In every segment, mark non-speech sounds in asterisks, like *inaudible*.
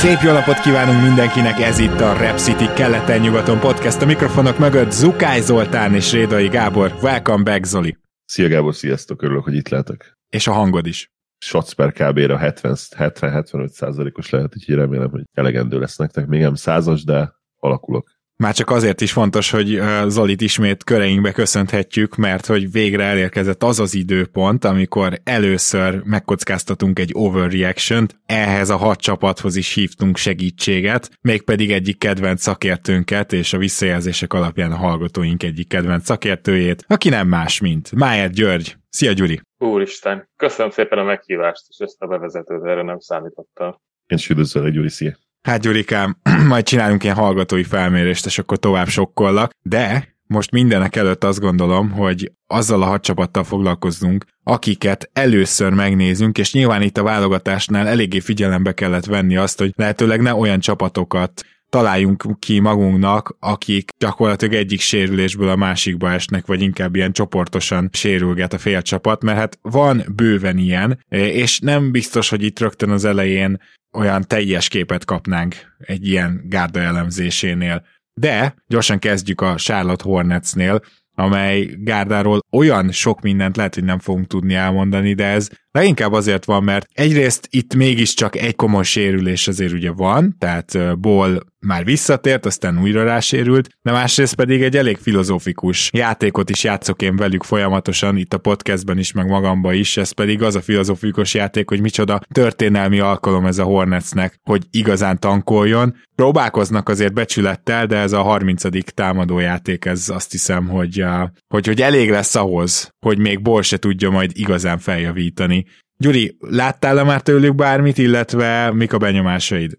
Szép jó napot kívánunk mindenkinek, ez itt a Rap City keleten-nyugaton podcast. A mikrofonok mögött Zukály Zoltán és Rédai Gábor. Welcome back, Zoli! Szia Gábor, sziasztok, örülök, hogy itt lehetek. És a hangod is. Shots per kb-ra 70-75 százalékos lehet, úgyhogy remélem, hogy elegendő lesz nektek. Még nem százas, de alakulok. Már csak azért is fontos, hogy Zolit ismét köreinkbe köszönhetjük, mert hogy végre elérkezett az az időpont, amikor először megkockáztatunk egy overreaction ehhez a hat csapathoz is hívtunk segítséget, mégpedig egyik kedvenc szakértőnket, és a visszajelzések alapján a hallgatóink egyik kedvenc szakértőjét, aki nem más, mint Májer György. Szia Gyuri! Úristen, köszönöm szépen a meghívást, és ezt a bevezetőt erre nem számítottam. Én is üdvözlök, Gyuri, szia! Hát Gyurikám, *clears throat* majd csinálunk ilyen hallgatói felmérést, és akkor tovább sokkollak, de most mindenek előtt azt gondolom, hogy azzal a hadcsapattal foglalkozzunk, akiket először megnézünk, és nyilván itt a válogatásnál eléggé figyelembe kellett venni azt, hogy lehetőleg ne olyan csapatokat találjunk ki magunknak, akik gyakorlatilag egyik sérülésből a másikba esnek, vagy inkább ilyen csoportosan sérülget a félcsapat, mert hát van bőven ilyen, és nem biztos, hogy itt rögtön az elején olyan teljes képet kapnánk egy ilyen gárda elemzésénél. De gyorsan kezdjük a Charlotte Hornetsnél, amely gárdáról olyan sok mindent lehet, hogy nem fogunk tudni elmondani, de ez leginkább azért van, mert egyrészt itt mégiscsak egy komoly sérülés azért ugye van, tehát Ból már visszatért, aztán újra rásérült, de másrészt pedig egy elég filozófikus játékot is játszok én velük folyamatosan, itt a podcastben is, meg magamba is, ez pedig az a filozófikus játék, hogy micsoda történelmi alkalom ez a Hornetsnek, hogy igazán tankoljon. Próbálkoznak azért becsülettel, de ez a 30. támadójáték, ez azt hiszem, hogy, hogy, hogy elég lesz ahhoz, hogy még Ból se tudja majd igazán feljavítani. Gyuri, láttál-e már tőlük bármit, illetve mik a benyomásaid?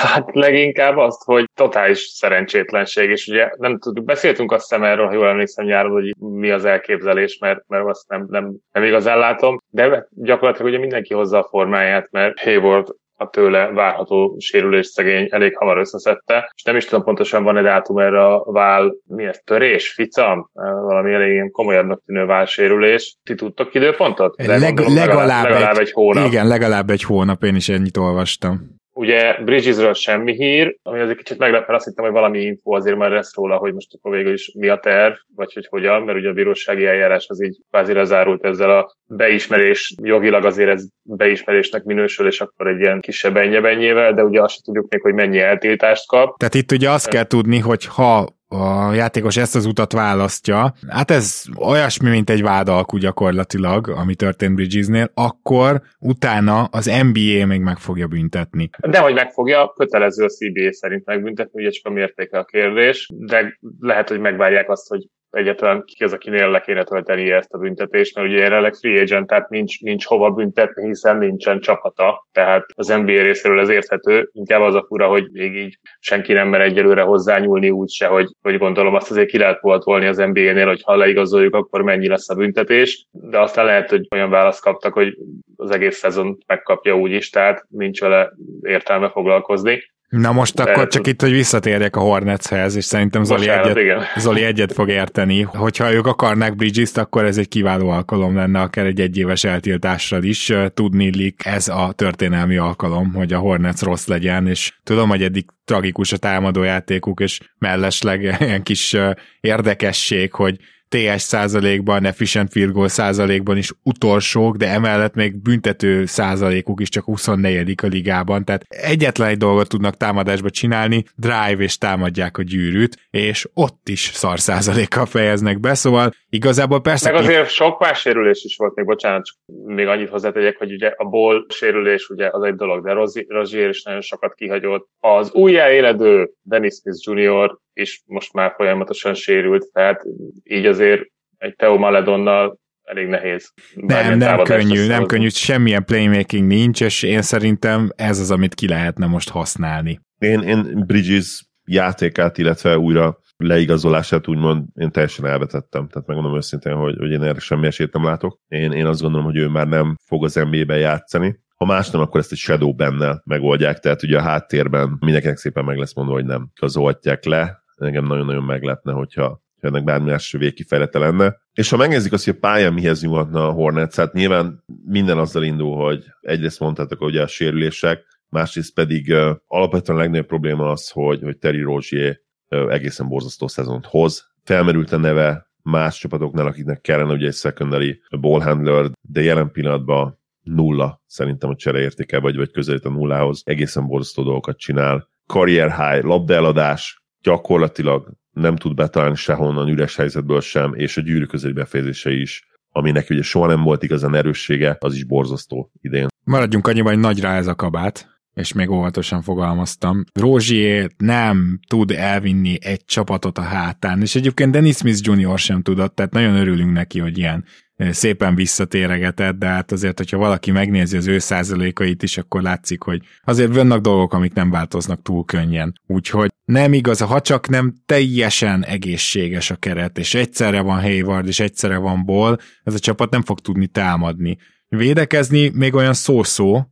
Hát leginkább azt, hogy totális szerencsétlenség, és ugye nem tudjuk, beszéltünk azt hiszem erről, ha jól emlékszem nyáron, hogy mi az elképzelés, mert, mert azt nem, nem, nem igazán látom, de gyakorlatilag ugye mindenki hozza a formáját, mert Hayward a tőle várható sérülés szegény elég hamar összeszedte, és nem is tudom pontosan van-e dátum erre a vál, mi ez, törés, ficam, valami elég komolyabbnak tűnő válsérülés. Ti tudtok időpontot? Leg, legalább, legalább, legalább egy, egy hónap. Igen, legalább egy hónap, én is ennyit olvastam. Ugye Bridgesről semmi hír, ami azért kicsit meglepő, azt hittem, hogy valami info azért már lesz róla, hogy most akkor végül is mi a terv, vagy hogy hogyan, mert ugye a bírósági eljárás az így kvázi lezárult ezzel a beismerés, jogilag azért ez beismerésnek minősül, és akkor egy ilyen kisebb ennyebenyével, de ugye azt sem tudjuk még, hogy mennyi eltiltást kap. Tehát itt ugye azt kell tudni, hogy ha a játékos ezt az utat választja, hát ez olyasmi, mint egy vádalkú gyakorlatilag, ami történt Bridgesnél, akkor utána az NBA még meg fogja büntetni. De hogy megfogja, kötelező a CBA szerint megbüntetni, ugye csak a mértéke a kérdés, de lehet, hogy megvárják azt, hogy egyáltalán ki az, akinél le kéne tölteni ezt a büntetést, mert ugye jelenleg free agent, tehát nincs, nincs hova büntetni, hiszen nincsen csapata, tehát az NBA részéről ez érthető, inkább az a fura, hogy még így senki nem mer egyelőre hozzányúlni úgy se, hogy, hogy gondolom azt azért ki lehet volt volni az NBA-nél, hogy ha leigazoljuk, akkor mennyi lesz a büntetés, de aztán lehet, hogy olyan választ kaptak, hogy az egész szezon megkapja úgy is, tehát nincs vele értelme foglalkozni. Na most akkor Lehet, csak itt, hogy visszatérjek a Hornetshez, és szerintem Zoli, egyet, igen. Zoli egyet fog érteni. Hogyha ők akarnák bridges akkor ez egy kiváló alkalom lenne, akár egy egyéves eltiltásra is. Tudni illik ez a történelmi alkalom, hogy a Hornets rossz legyen, és tudom, hogy eddig tragikus a támadójátékuk, és mellesleg *laughs* ilyen kis érdekesség, hogy TS százalékban, efficient field goal százalékban is utolsók, de emellett még büntető százalékuk is csak 24 a ligában, tehát egyetlen egy dolgot tudnak támadásba csinálni, drive és támadják a gyűrűt, és ott is szar százalékkal fejeznek be, szóval igazából persze... Meg azért sok más sérülés is volt még, bocsánat, csak még annyit hozzátegyek, hogy ugye a ból sérülés ugye az egy dolog, de Rozier is nagyon sokat kihagyott. Az újjáéledő Dennis Smith Jr és most már folyamatosan sérült, tehát így azért egy Teo Maledonnal elég nehéz. Nem, nem könnyű, nem könnyű, semmilyen playmaking nincs, és én szerintem ez az, amit ki lehetne most használni. Én, én Bridges játékát, illetve újra leigazolását úgymond én teljesen elvetettem. Tehát megmondom őszintén, hogy, hogy én erre semmi esélyt nem látok. Én, én azt gondolom, hogy ő már nem fog az NBA-ben játszani. Ha más nem, akkor ezt egy Shadow bennel megoldják, tehát ugye a háttérben mindenkinek szépen meg lesz mondva, hogy nem igazolhatják le. Engem nagyon-nagyon meglepne, hogyha ennek bármi más végkifejlete lenne. És ha megnézzük azt, hogy a pályán mihez nyúlhatna a Hornets, hát nyilván minden azzal indul, hogy egyrészt mondhatok, hogy a sérülések, másrészt pedig uh, alapvetően a legnagyobb probléma az, hogy, hogy Terry Rozier uh, egészen borzasztó szezont hoz. Felmerült a neve más csapatoknál, akiknek kellene ugye egy secondary ball handler, de jelen pillanatban nulla szerintem a csereértéke, vagy, vagy közelít a nullához. Egészen borzasztó dolgokat csinál. Career high, labdaeladás, gyakorlatilag nem tud betalálni sehonnan üres helyzetből sem, és a gyűrű közeli befejezése is, aminek ugye soha nem volt igazán erőssége, az is borzasztó idén. Maradjunk annyiban, hogy nagy rá ez a kabát, és még óvatosan fogalmaztam. Rózsié nem tud elvinni egy csapatot a hátán, és egyébként Dennis Smith Jr. sem tudott, tehát nagyon örülünk neki, hogy ilyen szépen visszatéregetett, de hát azért, hogyha valaki megnézi az ő százalékait is, akkor látszik, hogy azért vannak dolgok, amik nem változnak túl könnyen. Úgyhogy nem igaz, ha csak nem teljesen egészséges a keret, és egyszerre van Hayward, és egyszerre van Ball, ez a csapat nem fog tudni támadni. Védekezni még olyan szó-szó,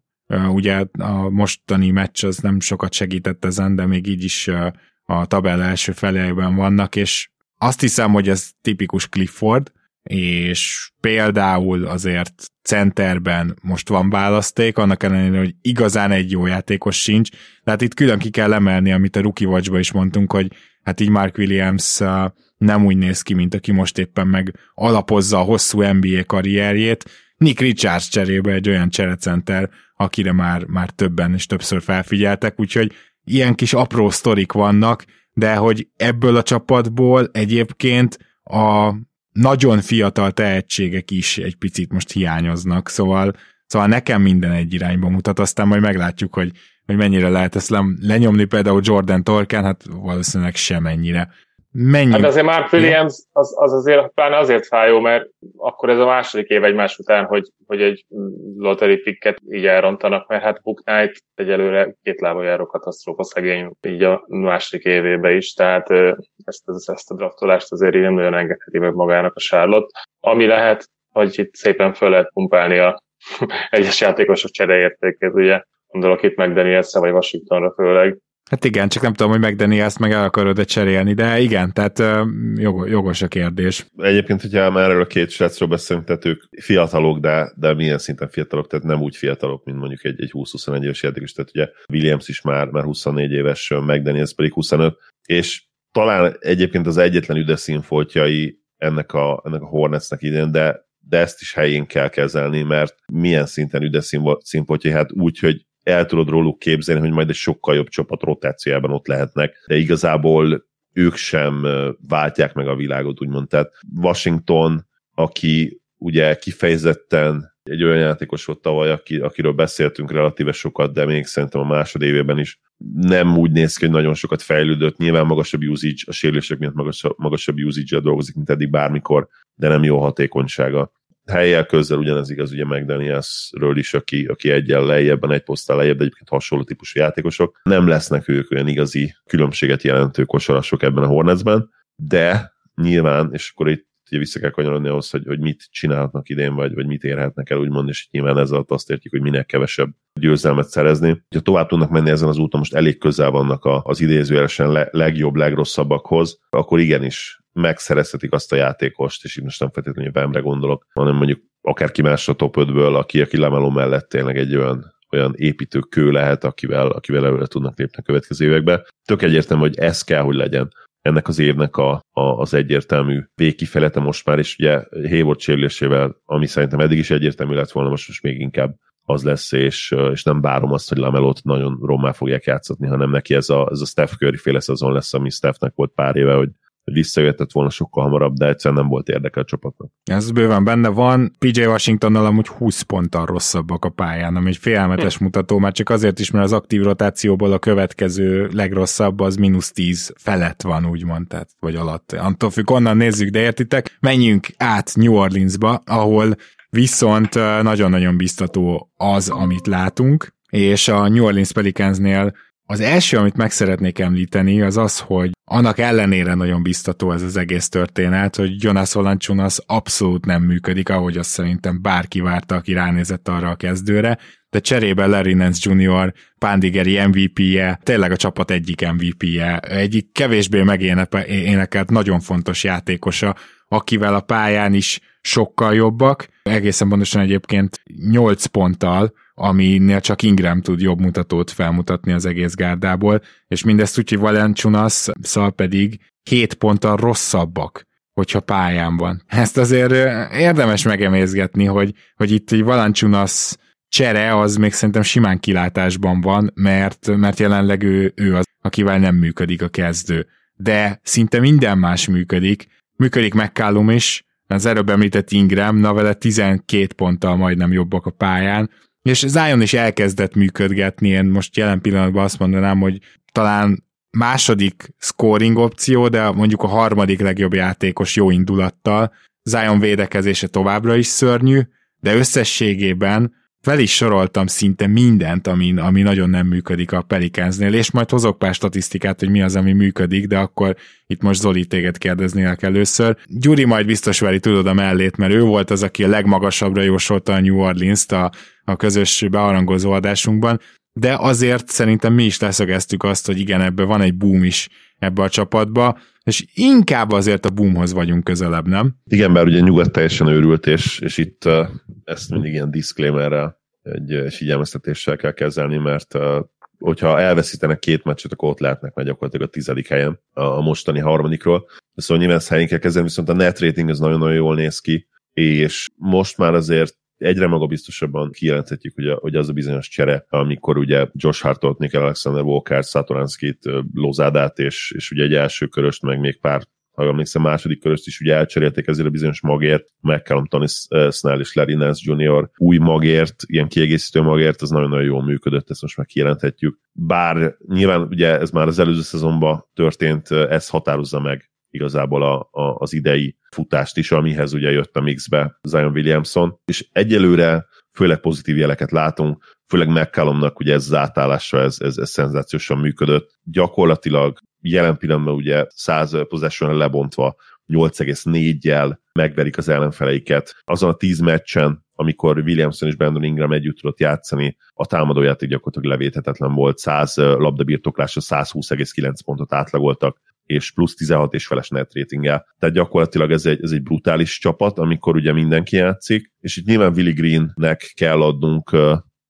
ugye a mostani meccs az nem sokat segített ezen, de még így is a tabella első felében vannak, és azt hiszem, hogy ez tipikus Clifford, és például azért centerben most van választék, annak ellenére, hogy igazán egy jó játékos sincs, tehát itt külön ki kell emelni, amit a Rookie watch is mondtunk, hogy hát így Mark Williams uh, nem úgy néz ki, mint aki most éppen meg alapozza a hosszú NBA karrierjét. Nick Richards cserébe egy olyan cserecenter, akire már, már többen és többször felfigyeltek, úgyhogy ilyen kis apró sztorik vannak, de hogy ebből a csapatból egyébként a nagyon fiatal tehetségek is egy picit most hiányoznak, szóval, szóval nekem minden egy irányba mutat, aztán majd meglátjuk, hogy, hogy mennyire lehet ezt lenyomni, például Jordan Torkán, hát valószínűleg semennyire. Mennyi? Hát azért Mark Williams az, az azért pláne azért fájó, mert akkor ez a második év egymás után, hogy, hogy egy lottery picket így elrontanak, mert hát Book Knight egyelőre két lába járó katasztrófa szegény így a második évébe is, tehát ezt, ezt, ezt a draftolást azért így nem nagyon engedheti meg magának a Charlotte. Ami lehet, hogy itt szépen föl lehet pumpálni a *laughs* egyes játékosok csereértékét, ugye gondolok itt meg daniels vagy Washingtonra főleg, Hát igen, csak nem tudom, hogy megdeni ezt meg el akarod-e cserélni, de igen, tehát jogos a kérdés. Egyébként, hogyha már erről a két srácról beszélünk, tehát ők fiatalok, de, de milyen szinten fiatalok, tehát nem úgy fiatalok, mint mondjuk egy, egy 20-21 éves játékos, tehát ugye Williams is már, már 24 éves, megdeni ez pedig 25, és talán egyébként az egyetlen üde színfoltjai ennek a, ennek a Hornetsnek idén, de de ezt is helyén kell kezelni, mert milyen szinten üde színpontjai, hát úgy, hogy el tudod róluk képzelni, hogy majd egy sokkal jobb csapat rotációjában ott lehetnek, de igazából ők sem váltják meg a világot, úgymond. Tehát Washington, aki ugye kifejezetten egy olyan játékos volt tavaly, aki, akiről beszéltünk relatíve sokat, de még szerintem a másodévében is nem úgy néz ki, hogy nagyon sokat fejlődött. Nyilván magasabb usage, a sérülések miatt magasabb, magasabb usage dolgozik, mint eddig bármikor, de nem jó hatékonysága helyjel közzel ugyanez igaz ugye McDanielsről is, aki, aki egyen lejjebben, egy posztál lejjebb, de egyébként hasonló típusú játékosok. Nem lesznek ők olyan igazi különbséget jelentő kosarasok ebben a Hornetsben, de nyilván, és akkor itt ugye vissza kell kanyarodni ahhoz, hogy, hogy mit csinálhatnak idén, vagy, vagy mit érhetnek el, úgymond, és nyilván ezzel azt értjük, hogy minél kevesebb győzelmet szerezni. Ha tovább tudnak menni ezen az úton, most elég közel vannak az idézőjelesen le, legjobb, legrosszabbakhoz, akkor igenis megszerezhetik azt a játékost, és itt most nem feltétlenül Bemre gondolok, hanem mondjuk akárki más a top 5-ből, aki, aki lemeló mellett tényleg egy olyan olyan építő kő lehet, akivel, akivel előre tudnak lépni a következő évekbe. Tök egyértelmű, hogy ez kell, hogy legyen ennek az évnek a, a, az egyértelmű végkifelete most már, és ugye Hayward sérülésével, ami szerintem eddig is egyértelmű lett volna, most, most még inkább az lesz, és, és nem várom azt, hogy Lamelót nagyon rommá fogják játszatni, hanem neki ez a, ez a Steph Curry féle szezon lesz, ami Stephnek volt pár éve, hogy visszajöhetett volna sokkal hamarabb, de egyszerűen nem volt érdekel a csapatnak. Ez bőven benne van. PJ Washingtonnal amúgy 20 ponttal rosszabbak a pályán, ami egy félelmetes hm. mutató, már csak azért is, mert az aktív rotációból a következő legrosszabb az mínusz 10 felett van, úgymond, tehát, vagy alatt. Antól függ, onnan nézzük, de értitek? Menjünk át New Orleansba, ahol viszont nagyon-nagyon biztató az, amit látunk, és a New Orleans Pelicansnél Az első, amit meg szeretnék említeni, az az, hogy annak ellenére nagyon biztató ez az egész történet, hogy Jonas Valanciunas abszolút nem működik, ahogy azt szerintem bárki várta, aki ránézett arra a kezdőre, de cserébe Larry Nance Jr. Pándigeri MVP-je, tényleg a csapat egyik MVP-je, egyik kevésbé megénekelt nagyon fontos játékosa, akivel a pályán is sokkal jobbak, egészen pontosan egyébként 8 ponttal, aminél csak Ingram tud jobb mutatót felmutatni az egész gárdából, és mindezt úgy, hogy Valenciunas szal pedig 7 ponttal rosszabbak, hogyha pályán van. Ezt azért érdemes megemészgetni, hogy, hogy itt egy Valanciunas csere az még szerintem simán kilátásban van, mert, mert jelenleg ő, ő az, akivel nem működik a kezdő. De szinte minden más működik. Működik McCallum is, az előbb említett Ingram, na vele 12 ponttal majdnem jobbak a pályán, és Zion is elkezdett működgetni, én most jelen pillanatban azt mondanám, hogy talán második scoring opció, de mondjuk a harmadik legjobb játékos jó indulattal. Zion védekezése továbbra is szörnyű, de összességében fel is soroltam szinte mindent, ami, ami nagyon nem működik a Pelicansnél, és majd hozok pár statisztikát, hogy mi az, ami működik, de akkor itt most Zoli téged kérdeznélek először. Gyuri majd biztos veri tudod a mellét, mert ő volt az, aki a legmagasabbra jósolta a New Orleans-t a, a közös bearangozó adásunkban, de azért szerintem mi is leszögeztük azt, hogy igen, ebbe van egy boom is ebbe a csapatba, és inkább azért a boomhoz vagyunk közelebb, nem? Igen, bár ugye nyugat teljesen őrült, és, és itt ezt mindig ilyen disclaimerrel, egy figyelmeztetéssel kell kezelni, mert hogyha elveszítenek két meccset, akkor ott lehetnek meg gyakorlatilag a tizedik helyen a mostani harmadikról. Szóval nyilván ezt helyén kell kezelni, viszont a net rating az nagyon-nagyon jól néz ki, és most már azért egyre magabiztosabban kijelenthetjük, hogy, hogy az a bizonyos csere, amikor ugye Josh Hartot, Nick Alexander Walker, Satoranskit, Lozádát és, és ugye egy első köröst, meg még pár ha emlékszem, második köröst is ugye elcserélték ezért a bizonyos magért, McCallum, Tony Snell és Larry Nance Jr. új magért, ilyen kiegészítő magért, az nagyon-nagyon jól működött, ezt most már kijelenthetjük. Bár nyilván ugye ez már az előző szezonban történt, ez határozza meg igazából a, a, az idei futást is, amihez ugye jött a mixbe Zion Williamson, és egyelőre főleg pozitív jeleket látunk, főleg McCallumnak ugye ez az átállása, ez, ez, ez szenzációsan működött. Gyakorlatilag jelen pillanatban ugye 100 possession lebontva 8,4-jel megverik az ellenfeleiket. Azon a 10 meccsen, amikor Williamson és Brandon Ingram együtt tudott játszani, a támadójáték gyakorlatilag levéthetetlen volt, 100 labdabirtoklásra 120,9 pontot átlagoltak, és plusz 16 és feles net ratinggel. Tehát gyakorlatilag ez egy, ez egy brutális csapat, amikor ugye mindenki játszik, és itt nyilván Willy Greennek kell adnunk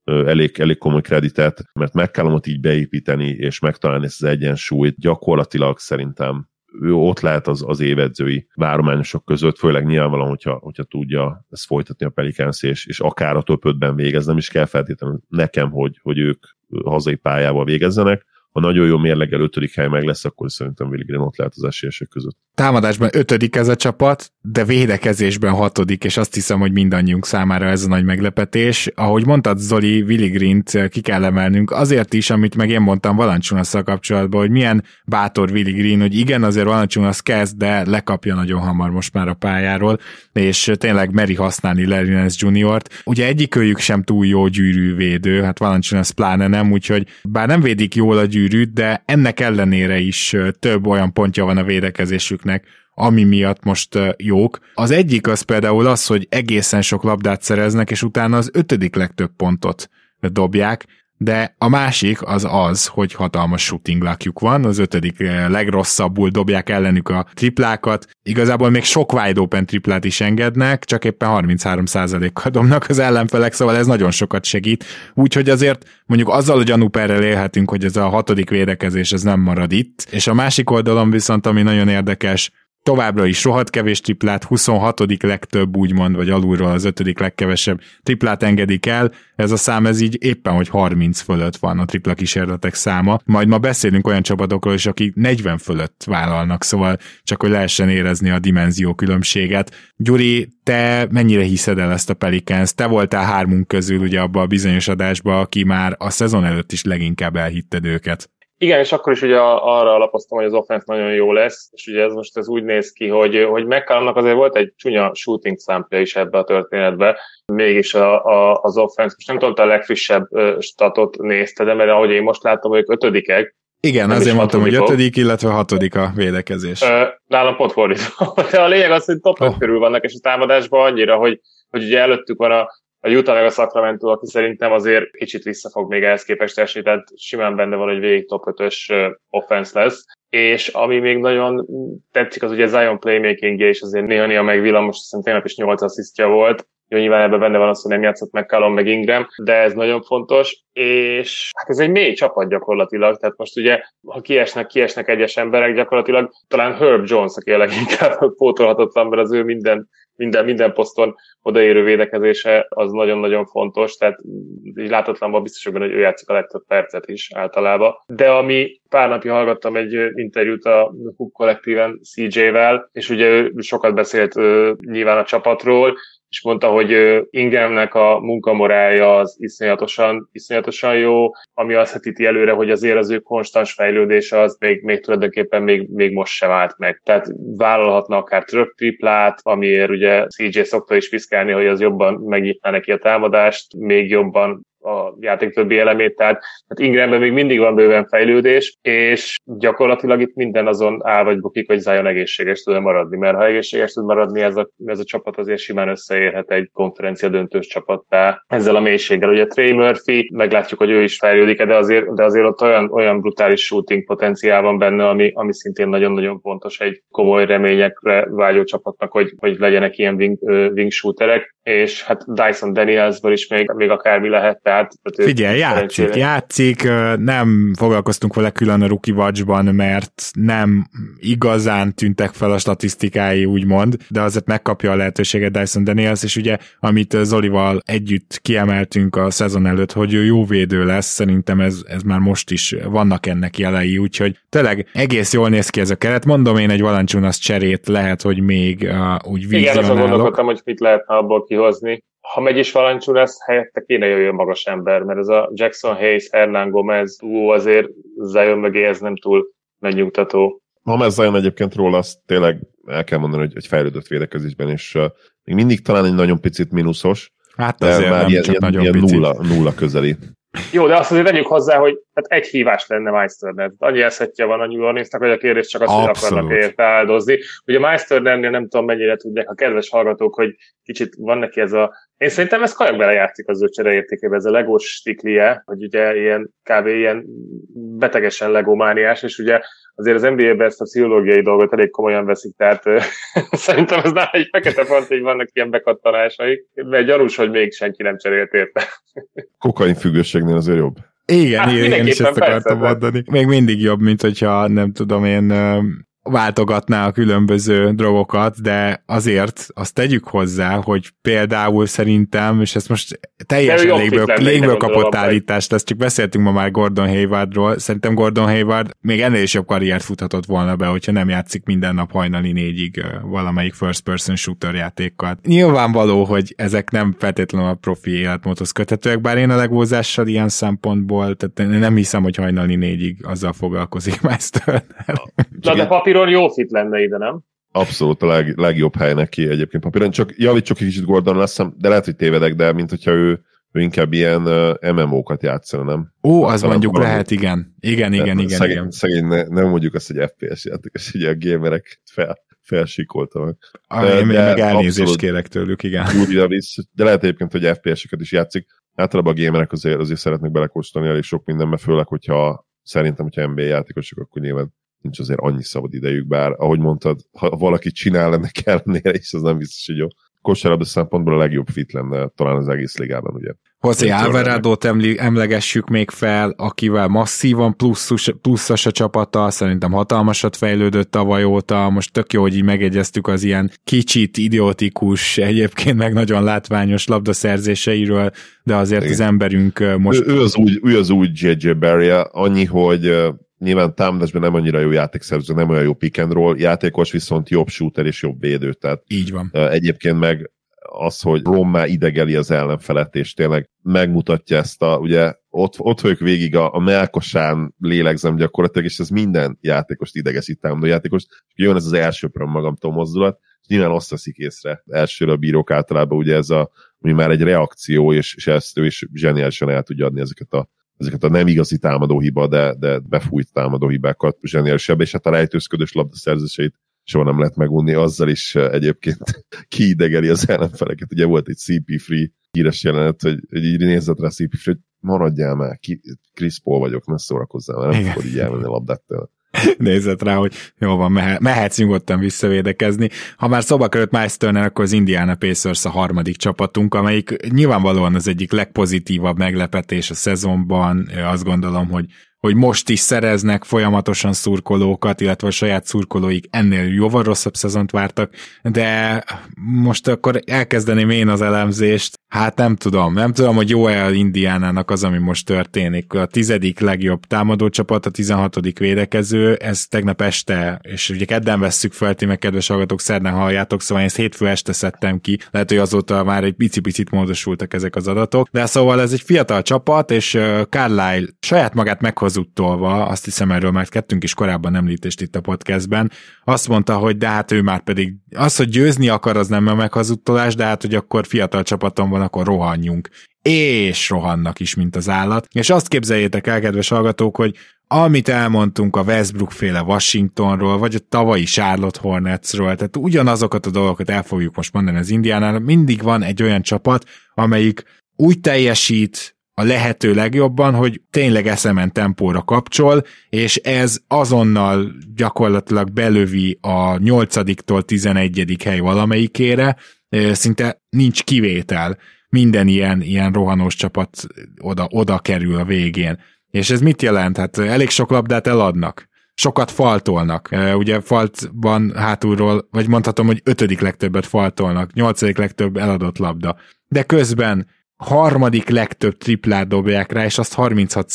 elég, elég komoly kreditet, mert McCallumot így beépíteni és megtalálni ezt az egyensúlyt. Gyakorlatilag szerintem ő ott lehet az, az évedzői várományosok között, főleg nyilvánvalóan, hogyha, hogyha tudja ezt folytatni a Pelicans, és, és akár a top 5-ben végez, nem is kell feltétlenül nekem, hogy, hogy ők hazai pályával végezzenek, ha nagyon jó mérleggel ötödik hely meg lesz, akkor szerintem Willy Green ott lehet az esélyesek között. Támadásban ötödik ez a csapat, de védekezésben hatodik, és azt hiszem, hogy mindannyiunk számára ez a nagy meglepetés. Ahogy mondtad, Zoli, Willy Green-t ki kell emelnünk, azért is, amit meg én mondtam Valanciunasszal kapcsolatban, hogy milyen bátor Willy Green, hogy igen, azért Valanciunas kezd, de lekapja nagyon hamar most már a pályáról, és tényleg meri használni Nance Jr.-t. Ugye egyikőjük sem túl jó gyűrűvédő, hát Valanciunas pláne nem, úgyhogy bár nem védik jól a gyűrű gyűrűt, de ennek ellenére is több olyan pontja van a védekezésüknek, ami miatt most jók. Az egyik az például az, hogy egészen sok labdát szereznek, és utána az ötödik legtöbb pontot dobják, de a másik az az, hogy hatalmas shooting luckjuk van, az ötödik eh, legrosszabbul dobják ellenük a triplákat, igazából még sok wide open triplát is engednek, csak éppen 33%-kal dobnak az ellenfelek, szóval ez nagyon sokat segít, úgyhogy azért mondjuk azzal a gyanúperrel élhetünk, hogy ez a hatodik védekezés ez nem marad itt, és a másik oldalon viszont, ami nagyon érdekes, továbbra is rohadt kevés triplát, 26. legtöbb úgymond, vagy alulról az 5. legkevesebb triplát engedik el, ez a szám ez így éppen, hogy 30 fölött van a tripla kísérletek száma, majd ma beszélünk olyan csapatokról is, akik 40 fölött vállalnak, szóval csak hogy lehessen érezni a dimenzió különbséget. Gyuri, te mennyire hiszed el ezt a Pelicans? Te voltál hármunk közül ugye abba a bizonyos adásba, aki már a szezon előtt is leginkább elhitted őket. Igen, és akkor is ugye arra alapoztam, hogy az offense nagyon jó lesz, és ugye ez most ez úgy néz ki, hogy, hogy McCallumnak azért volt egy csúnya shooting számplja is ebbe a történetbe, mégis a, a, az offense, most nem tudom, a legfrissebb statot nézte, de mert ahogy én most látom, hogy ötödikek, igen, nem azért mondtam, hogy ötödik, illetve hatodik a védekezés. Ö, nálam pont fordítva. *laughs* De a lényeg az, hogy top oh. körül vannak, és a támadásban annyira, hogy, hogy ugye előttük van a, a Utah meg a Sacramento, aki szerintem azért kicsit visszafog még ehhez képest esni, tehát simán benne van, hogy végig top 5-ös offense lesz. És ami még nagyon tetszik, az ugye Zion playmakingje, és azért néha-néha most azt tényleg is 8 asszisztja volt, jó, nyilván ebben benne van az, hogy nem játszott meg Callum meg Ingram, de ez nagyon fontos, és hát ez egy mély csapat gyakorlatilag, tehát most ugye, ha kiesnek, kiesnek egyes emberek, gyakorlatilag talán Herb Jones, aki a leginkább *laughs* pótolhatatlan, mert az ő minden minden, minden poszton odaérő védekezése az nagyon-nagyon fontos, tehát így látatlanban biztos hogy ő játszik a legtöbb percet is általában. De ami pár napja hallgattam egy interjút a Hook kollektíven CJ-vel, és ugye ő sokat beszélt nyilván a csapatról, és mondta, hogy Ingramnek a munkamorája az iszonyatosan, iszonyatosan jó, ami azt hetíti előre, hogy azért az ő konstans fejlődése az még, még tulajdonképpen még, még most sem állt meg. Tehát vállalhatna akár tröp triplát, amiért ugye CJ szokta is piszkálni, hogy az jobban megnyitná neki a támadást, még jobban a játék többi elemét, tehát, tehát Ingramben még mindig van bőven fejlődés, és gyakorlatilag itt minden azon áll vagy bukik, hogy Zion egészséges tud maradni, mert ha egészséges tud maradni, ez a, ez a csapat azért simán összeérhet egy konferencia döntős csapattá ezzel a mélységgel. Ugye Trey Murphy, meglátjuk, hogy ő is fejlődik, de azért, de azért ott olyan, olyan brutális shooting potenciál van benne, ami, ami szintén nagyon-nagyon fontos egy komoly reményekre vágyó csapatnak, hogy, hogy legyenek ilyen wing, wing shooterek, és hát Dyson Danielsből is még, még akármi lehet, tehát... Figyelj, játszik, játszik, nem foglalkoztunk vele külön a Rookie Watch-ban, mert nem igazán tűntek fel a statisztikái, úgymond, de azért megkapja a lehetőséget Dyson Daniels, és ugye, amit Zolival együtt kiemeltünk a szezon előtt, hogy ő jó védő lesz, szerintem ez, ez már most is vannak ennek jelei, úgyhogy tényleg egész jól néz ki ez a keret. Mondom én egy Valanciunas cserét lehet, hogy még uh, úgy vizionálok. Igen, azon gondolkodtam, hogy mit lehetne abból kihozni. Ha megy is Valanciunas, helyette kéne jöjjön magas ember, mert ez a Jackson Hayes, Hernán Gomez ú, azért Zion mögé ez nem túl megnyugtató. Ha ez Zion egyébként róla, azt tényleg el kell mondani, hogy egy fejlődött védekezésben, és uh, még mindig talán egy nagyon picit mínuszos, Hát azért már nem ilyen, csak ilyen, nagyon ilyen nulla, nulla közeli jó, de azt azért tegyük hozzá, hogy hát egy hívás lenne Meisternet. Annyi eszetje van a New Orleansnak, hogy a kérdés csak az, Abszolút. hogy akarnak érte áldozni. Ugye Meisternernél nem tudom mennyire tudják a kedves hallgatók, hogy kicsit van neki ez a... Én szerintem ez kajak belejátszik az ő csereértékébe, ez a legós stiklie, hogy ugye ilyen kb. ilyen betegesen legomániás, és ugye azért az NBA-ben ezt a pszichológiai dolgot elég komolyan veszik, tehát *laughs* szerintem ez nála egy fekete pont, hogy vannak ilyen bekattanásai, mert gyanús, hogy még senki nem cserélt érte. *laughs* Kokain függőségnél azért jobb. Igen, hát igen, én is ezt akartam mondani. Még mindig jobb, mint hogyha nem tudom én váltogatná a különböző drogokat, de azért azt tegyük hozzá, hogy például szerintem, és ezt most teljesen légből, légből kapott állítást, ezt csak beszéltünk ma már Gordon Haywardról, szerintem Gordon Hayward még ennél is jobb karriert futhatott volna be, hogyha nem játszik minden nap hajnali négyig valamelyik first person shooter játékkal. Nyilvánvaló, hogy ezek nem feltétlenül a profi életmódhoz köthetőek, bár én a legózással ilyen szempontból, tehát nem hiszem, hogy hajnali négyig azzal foglalkozik *laughs* Master. Na de papír papíron jó fit lenne ide, nem? Abszolút a leg, legjobb hely neki egyébként papíron. Csak javítsuk egy kicsit Gordon leszem, de lehet, hogy tévedek, de mint hogyha ő, ő inkább ilyen uh, MMO-kat játszana, nem? Ó, az Aztán mondjuk valami... lehet, igen. Igen, igen, igen. Szegény, igen. szegény ne, nem mondjuk azt, hogy FPS játékos, hogy a gamerek fel, felsikoltak. Ah, én de meg elnézést kérek tőlük, igen. *laughs* Javíts, de lehet egyébként, hogy FPS-eket is játszik. Általában a gamerek azért, azért szeretnek belekóstolni elég sok mindenbe, főleg, hogyha szerintem, hogyha NBA játékosok, akkor nyilván nincs azért annyi szabad idejük, bár ahogy mondtad, ha valaki csinál ennek ellenére is, az nem biztos, hogy jó. Kosárlabda szempontból a legjobb fit lenne talán az egész ligában, ugye. José Alvarado-t emlegessük még fel, akivel masszívan pluszos, pluszos a csapata, szerintem hatalmasat fejlődött tavaly óta, most tök jó, hogy így megegyeztük az ilyen kicsit idiotikus, egyébként meg nagyon látványos labdaszerzéseiről, de azért Igen. az emberünk most... Ő, ő, az úgy, ő az úgy JJ Barry, annyi, hogy nyilván támadásban nem annyira jó játékszerző, nem olyan jó pick and roll, játékos viszont jobb shooter és jobb védő. Tehát Így van. Egyébként meg az, hogy Rommá idegeli az ellenfelet, és tényleg megmutatja ezt a, ugye ott, ott vagyok végig a, a melkosán lélegzem gyakorlatilag, és ez minden játékost idegesít, támadó játékost, és jön ez az első magamtól mozdulat, és nyilván azt veszik észre. Elsőre a bírók általában ugye ez a, ami már egy reakció, és, és ezt ő is zseniálisan el tudja adni ezeket a ezeket a nem igazi támadó hiba, de, de befújt támadó hibákat zseniálisabb, és hát a rejtőzködős labdaszerzéseit soha nem lehet megunni, azzal is eh, egyébként *laughs* kiidegeli az ellenfeleket. Ugye volt egy CP3 híres jelenet, hogy, hogy így nézett rá CP3, hogy maradjál már, ki, Chris Paul vagyok, ne szórakozzál, mert nem fogod így elmenni a labdát tőle. *laughs* nézett rá, hogy jó van, mehet, mehetsz nyugodtan visszavédekezni. Ha már szoba került Miles Turner, akkor az Indiana Pacers a harmadik csapatunk, amelyik nyilvánvalóan az egyik legpozitívabb meglepetés a szezonban. Azt gondolom, hogy hogy most is szereznek folyamatosan szurkolókat, illetve a saját szurkolóik ennél jóval rosszabb szezont vártak, de most akkor elkezdeném én az elemzést, Hát nem tudom, nem tudom, hogy jó-e Indiánának az, ami most történik. A tizedik legjobb támadó csapat, a tizenhatodik védekező, ez tegnap este, és ugye kedden vesszük fel, ti meg kedves hallgatók, szerdán halljátok, szóval én ezt hétfő este szedtem ki, lehet, hogy azóta már egy picit módosultak ezek az adatok, de szóval ez egy fiatal csapat, és Carlyle saját magát meghozuttolva, azt hiszem erről már kettünk is korábban említést itt a podcastben, azt mondta, hogy de hát ő már pedig az, hogy győzni akar, az nem a meghazuttolás, de hát, hogy akkor fiatal csapaton van, akkor rohanjunk. És rohannak is, mint az állat. És azt képzeljétek el, kedves hallgatók, hogy amit elmondtunk a Westbrook féle Washingtonról, vagy a tavalyi Charlotte Hornetsről, tehát ugyanazokat a dolgokat el fogjuk most mondani az Indiánál, mindig van egy olyan csapat, amelyik úgy teljesít, a lehető legjobban, hogy tényleg eszemen tempóra kapcsol, és ez azonnal gyakorlatilag belövi a 8-tól 11. hely valamelyikére, szinte nincs kivétel. Minden ilyen, ilyen rohanós csapat oda, oda kerül a végén. És ez mit jelent? Hát elég sok labdát eladnak. Sokat faltolnak. Ugye faltban hátulról, vagy mondhatom, hogy ötödik legtöbbet faltolnak, nyolcadik legtöbb eladott labda. De közben harmadik legtöbb triplát dobják rá, és azt 36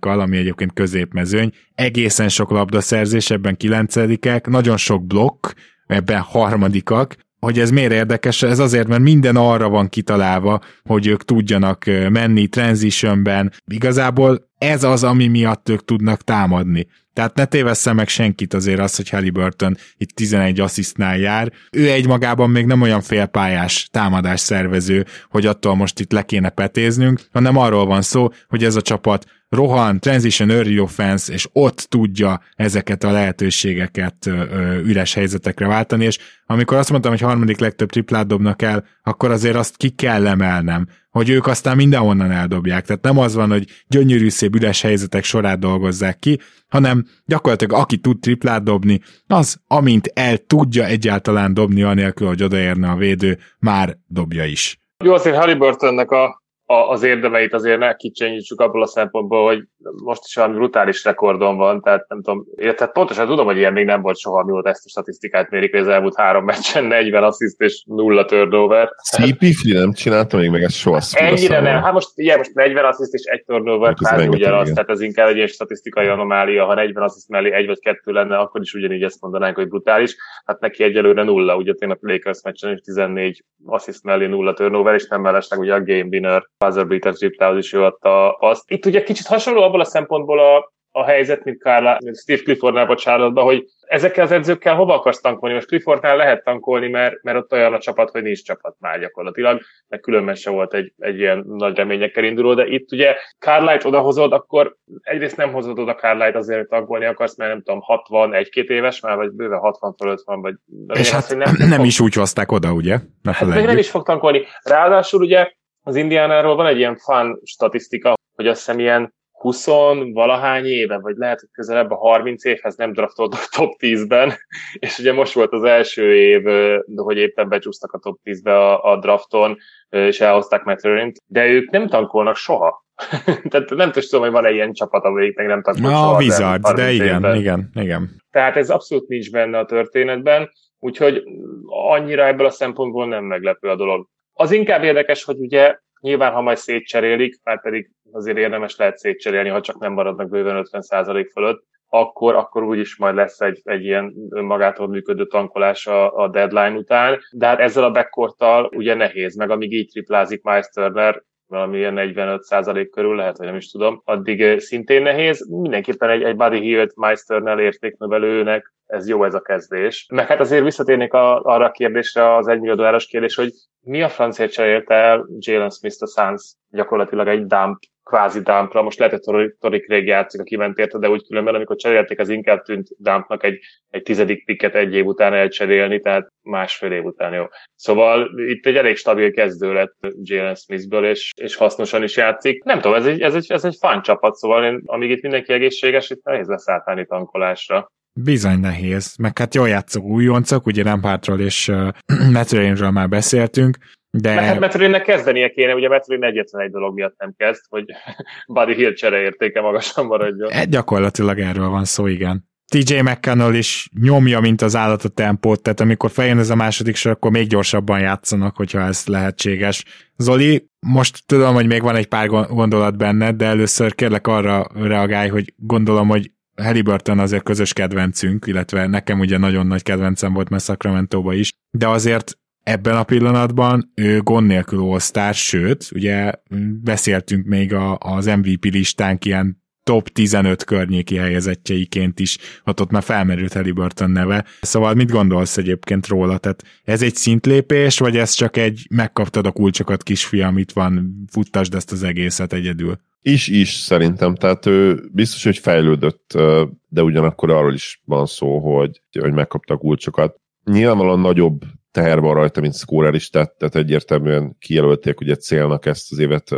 kal ami egyébként középmezőny, egészen sok labdaszerzés, ebben kilencedikek, nagyon sok blokk, ebben harmadikak, hogy ez miért érdekes, ez azért, mert minden arra van kitalálva, hogy ők tudjanak menni transitionben. Igazából ez az, ami miatt ők tudnak támadni. Tehát ne tévessze meg senkit azért az, hogy Halliburton itt 11 asszisztnál jár. Ő egymagában még nem olyan félpályás támadás szervező, hogy attól most itt le kéne petéznünk, hanem arról van szó, hogy ez a csapat rohan, transition early offense, és ott tudja ezeket a lehetőségeket üres helyzetekre váltani, és amikor azt mondtam, hogy harmadik legtöbb triplát dobnak el, akkor azért azt ki kell emelnem, hogy ők aztán mindenhonnan eldobják. Tehát nem az van, hogy gyönyörű szép üres helyzetek sorát dolgozzák ki, hanem gyakorlatilag aki tud triplát dobni, az amint el tudja egyáltalán dobni anélkül, hogy odaérne a védő, már dobja is. Jó, azért Halliburtonnek a a, az érdemeit azért ne kicsenyítsük abból a szempontból, hogy most is valami brutális rekordon van, tehát nem tudom, tehát pontosan tudom, hogy ilyen még nem volt soha, mióta ezt a statisztikát mérik, hogy az elmúlt három meccsen 40 assziszt és nulla turnover. CP nem csinálta még meg ezt soha. Ennyire nem, hát most, ilyen most 40 assziszt és egy turnover, hát ugyanaz, tehát ez inkább egy ilyen statisztikai anomália, ha 40 assziszt mellé egy vagy kettő lenne, akkor is ugyanígy ezt mondanánk, hogy brutális. Hát neki egyelőre nulla, ugye tényleg a Lakers meccsen is 14 assziszt mellé nulla turnover, és nem mellesleg ugye a game winner buzzer beater triplához is ő adta azt. Itt ugye kicsit hasonló abból a szempontból a, a helyzet, mint mint Steve Cliffordnál bocsánatba, hogy ezekkel az edzőkkel hova akarsz tankolni? Most Cliffordnál lehet tankolni, mert, mert ott olyan a csapat, hogy nincs csapat már gyakorlatilag, mert különben se volt egy, egy ilyen nagy reményekkel induló, de itt ugye Carlight odahozod, akkor egyrészt nem hozod oda Carlight azért, hogy tankolni akarsz, mert nem tudom, 60, egy-két éves már, vagy bőven 60 fölött van, vagy... És hát nem, nem, nem fog... is úgy hozták oda, ugye? Ne hát nem is fog tankolni. Ráadásul ugye az Indiánáról van egy ilyen fun statisztika, hogy azt hiszem ilyen 20 valahány éve, vagy lehet, hogy közelebb a 30 évhez nem draftoltak top 10-ben, *laughs* és ugye most volt az első év, hogy éppen becsúsztak a top 10-be a, a drafton, és elhozták McLaren-t, de ők nem tankolnak soha. *laughs* Tehát nem tudom, hogy van-e ilyen csapat, amelyik meg nem tankol Na, soha. A Wizards, de igen, évben. igen, igen. Tehát ez abszolút nincs benne a történetben, úgyhogy annyira ebből a szempontból nem meglepő a dolog. Az inkább érdekes, hogy ugye nyilván, ha majd szétcserélik, már pedig azért érdemes lehet szétcserélni, ha csak nem maradnak bőven 50% fölött, akkor, akkor úgyis majd lesz egy, egy ilyen önmagától működő tankolás a, a deadline után, de hát ezzel a backcourttal ugye nehéz, meg amíg így triplázik Miles Turner, valamilyen 45% körül lehet, vagy nem is tudom, addig szintén nehéz. Mindenképpen egy, egy Buddy Hield Meisternel értéknövelőnek ez jó ez a kezdés. Meg hát azért visszatérnék a, arra a kérdésre, az egymillió dolláros kérdés, hogy mi a francért cserélte el Jalen Smith a Suns gyakorlatilag egy dump kvázi dumpra, most lehet, hogy Tori Craig játszik, aki ment érte, de úgy különben, amikor cserélték, az inkább tűnt dumpnak egy, egy tizedik piket egy év után elcserélni, tehát másfél év után jó. Szóval itt egy elég stabil kezdő lett Jalen Smithből, és, és hasznosan is játszik. Nem tudom, ez egy, ez egy, ez egy fán csapat, szóval én, amíg itt mindenki egészséges, itt nehéz lesz átállni tankolásra. Bizony nehéz, meg hát jól játszó újoncok, ugye Rampártról és *clears throat* uh, már beszéltünk, de... Mert hát Metroidnek kezdenie kéne, ugye Metroid egyetlen egy dolog miatt nem kezd, hogy *laughs* Buddy Hill csere értéke magasan maradjon. Egy gyakorlatilag erről van szó, igen. TJ McConnell is nyomja, mint az állat a tempót, tehát amikor feljön ez a második sor, akkor még gyorsabban játszanak, hogyha ez lehetséges. Zoli, most tudom, hogy még van egy pár gondolat benned, de először kérlek arra reagálj, hogy gondolom, hogy Halliburton azért közös kedvencünk, illetve nekem ugye nagyon nagy kedvencem volt, mert sacramento is, de azért ebben a pillanatban ő gond nélkül all sőt, ugye beszéltünk még a, az MVP listánk ilyen top 15 környéki helyezettjeiként is, ott ott már felmerült Halliburton neve. Szóval mit gondolsz egyébként róla? Tehát ez egy szintlépés, vagy ez csak egy megkaptad a kulcsokat kisfiam, itt van, futtasd ezt az egészet egyedül? Is, is szerintem, tehát ő biztos, hogy fejlődött, de ugyanakkor arról is van szó, hogy, hogy megkapta a kulcsokat. Nyilvánvalóan nagyobb teher van rajta, mint scorer is tett, tehát egyértelműen kijelölték ugye célnak ezt az évet,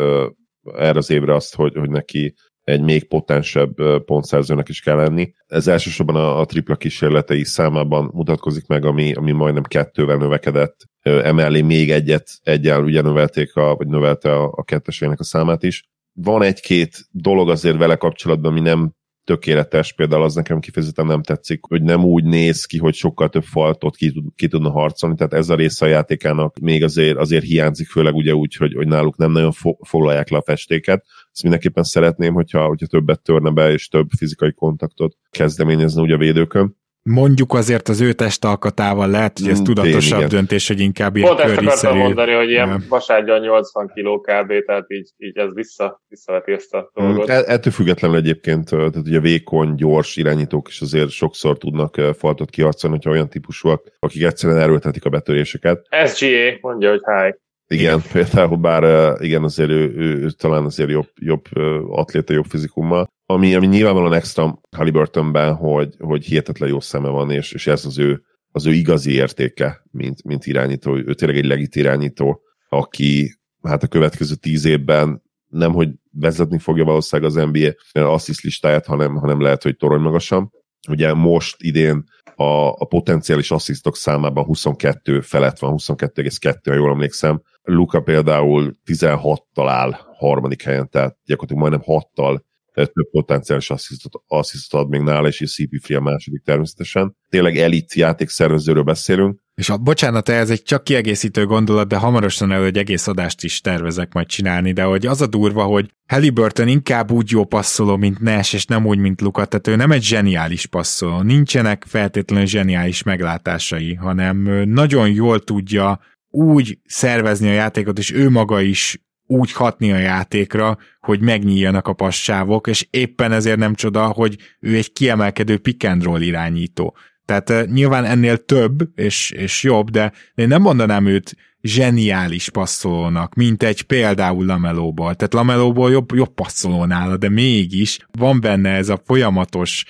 erre az évre azt, hogy, hogy neki egy még potensebb pontszerzőnek is kell lenni. Ez elsősorban a, a tripla kísérletei számában mutatkozik meg, ami, ami majdnem kettővel növekedett. Emellé még egyet, egyel ugye növelték, a, vagy növelte a, a kettesének a számát is. Van egy-két dolog azért vele kapcsolatban, ami nem tökéletes, például az nekem kifejezetten nem tetszik, hogy nem úgy néz ki, hogy sokkal több faltot ki, ki tudna harcolni, tehát ez a része a játékának még azért, azért hiányzik, főleg ugye úgy, hogy, hogy náluk nem nagyon fo- foglalják le a festéket. Ezt mindenképpen szeretném, hogyha, hogyha többet törne be, és több fizikai kontaktot kezdeményezne ugye a védőkön mondjuk azért az ő testalkatával lehet, hogy ez mm, tudatosabb Tén, döntés, hogy inkább ilyen Pont ezt akartam mondani, hogy ilyen vasárgyan 80 kg kb, tehát így, így ez vissza, visszaveti ezt a mm, dolgot. Mm, ettől függetlenül egyébként, tehát ugye vékony, gyors irányítók is azért sokszor tudnak faltot kiharcolni, hogyha olyan típusúak, akik egyszerűen erőltetik a betöréseket. SGA mondja, hogy hi. Igen, például bár igen, azért ő, ő, ő talán azért jobb, jobb atléta, jobb fizikummal. Ami, ami nyilvánvalóan extra Halliburtonben, hogy, hogy hihetetlen jó szeme van, és, és ez az ő, az ő igazi értéke, mint, mint irányító. Ő tényleg egy legit irányító, aki hát a következő tíz évben nem, hogy vezetni fogja valószínűleg az NBA assist listáját, hanem, hanem lehet, hogy torony magasan. Ugye most idén a, a potenciális asszisztok számában 22 felett van, 22,2, ha jól emlékszem. Luka például 16-tal áll harmadik helyen, tehát gyakorlatilag majdnem 6-tal több potenciális asszisztot, asszisztot ad még nála, és CP3 a második természetesen. Tényleg elit játékszervezőről beszélünk. És a, bocsánat, ez egy csak kiegészítő gondolat, de hamarosan elő egy egész adást is tervezek majd csinálni, de hogy az a durva, hogy Halliburton inkább úgy jó passzoló, mint Nash, és nem úgy, mint Luka, tehát ő nem egy zseniális passzoló, nincsenek feltétlenül zseniális meglátásai, hanem nagyon jól tudja úgy szervezni a játékot, és ő maga is úgy hatni a játékra, hogy megnyíljanak a passávok, és éppen ezért nem csoda, hogy ő egy kiemelkedő pick and roll irányító. Tehát uh, nyilván ennél több és, és jobb, de én nem mondanám őt zseniális passzolónak, mint egy például Lamelóból. Tehát Lamelóból jobb, jobb passzoló nála, de mégis van benne ez a folyamatos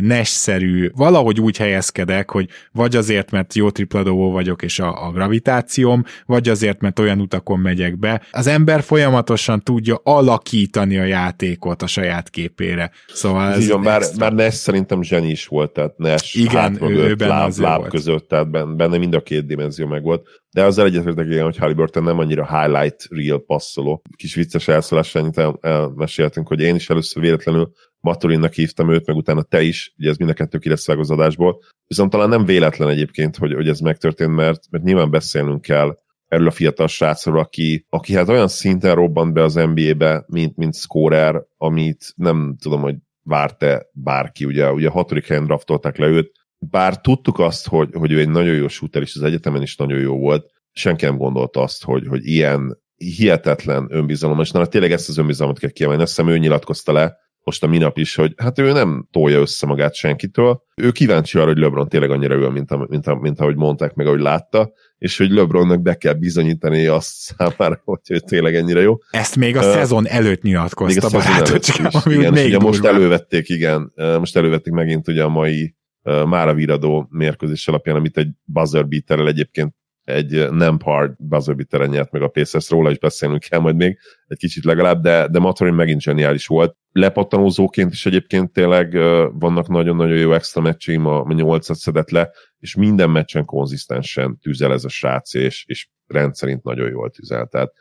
nesszerű, valahogy úgy helyezkedek, hogy vagy azért, mert jó tripladóvó vagyok, és a, a gravitációm, vagy azért, mert olyan utakon megyek be. Az ember folyamatosan tudja alakítani a játékot a saját képére. Szóval ez, Igen, bár, bár Ness szerintem zseni is volt, tehát Ness Igen, ő, ő láb, láb között, tehát benne mind a két dimenzió meg volt. De azzal egyetértek igen, hogy Halliburton nem annyira highlight real passzoló. Kis vicces elszólás, annyit el, elmeséltünk, hogy én is először véletlenül Maturinnak hívtam őt, meg utána te is, ugye ez mind a kettő ki lesz az adásból. Viszont talán nem véletlen egyébként, hogy, hogy ez megtörtént, mert, mert nyilván beszélnünk kell erről a fiatal srácról, aki, aki hát olyan szinten robbant be az NBA-be, mint, mint scorer, amit nem tudom, hogy várt-e bárki, ugye, ugye a hatodik helyen draftolták le őt, bár tudtuk azt, hogy, hogy ő egy nagyon jó shooter, és az egyetemen is nagyon jó volt, senki nem gondolta azt, hogy, hogy ilyen hihetetlen önbizalom, és na, tényleg ezt az önbizalmat kell kiemelni. Azt hiszem ő nyilatkozta le most a minap is, hogy hát ő nem tolja össze magát senkitől. Ő kíváncsi arra, hogy LeBron tényleg annyira jó, mint, a, mint, a, mint ahogy mondták meg, ahogy látta, és hogy LeBronnak be kell bizonyítani azt számára, *laughs* hogy ő tényleg ennyire jó. Ezt még a uh, szezon előtt nyilatkozta, még a barátocskám, ami igen, még ugye most elővették, igen, most elővették megint ugye a mai Mára Viradó mérkőzés alapján, amit egy buzzer beaterrel egyébként egy nem par buzzer beateren nyert meg a Pacers, róla is beszélnünk kell majd még egy kicsit legalább, de, de Maturin megint zseniális volt. Lepattanózóként is egyébként tényleg vannak nagyon-nagyon jó extra meccseim, a nyolcat szedett le, és minden meccsen konzisztensen tüzel ez a srác, és, és rendszerint nagyon jól tüzel. Tehát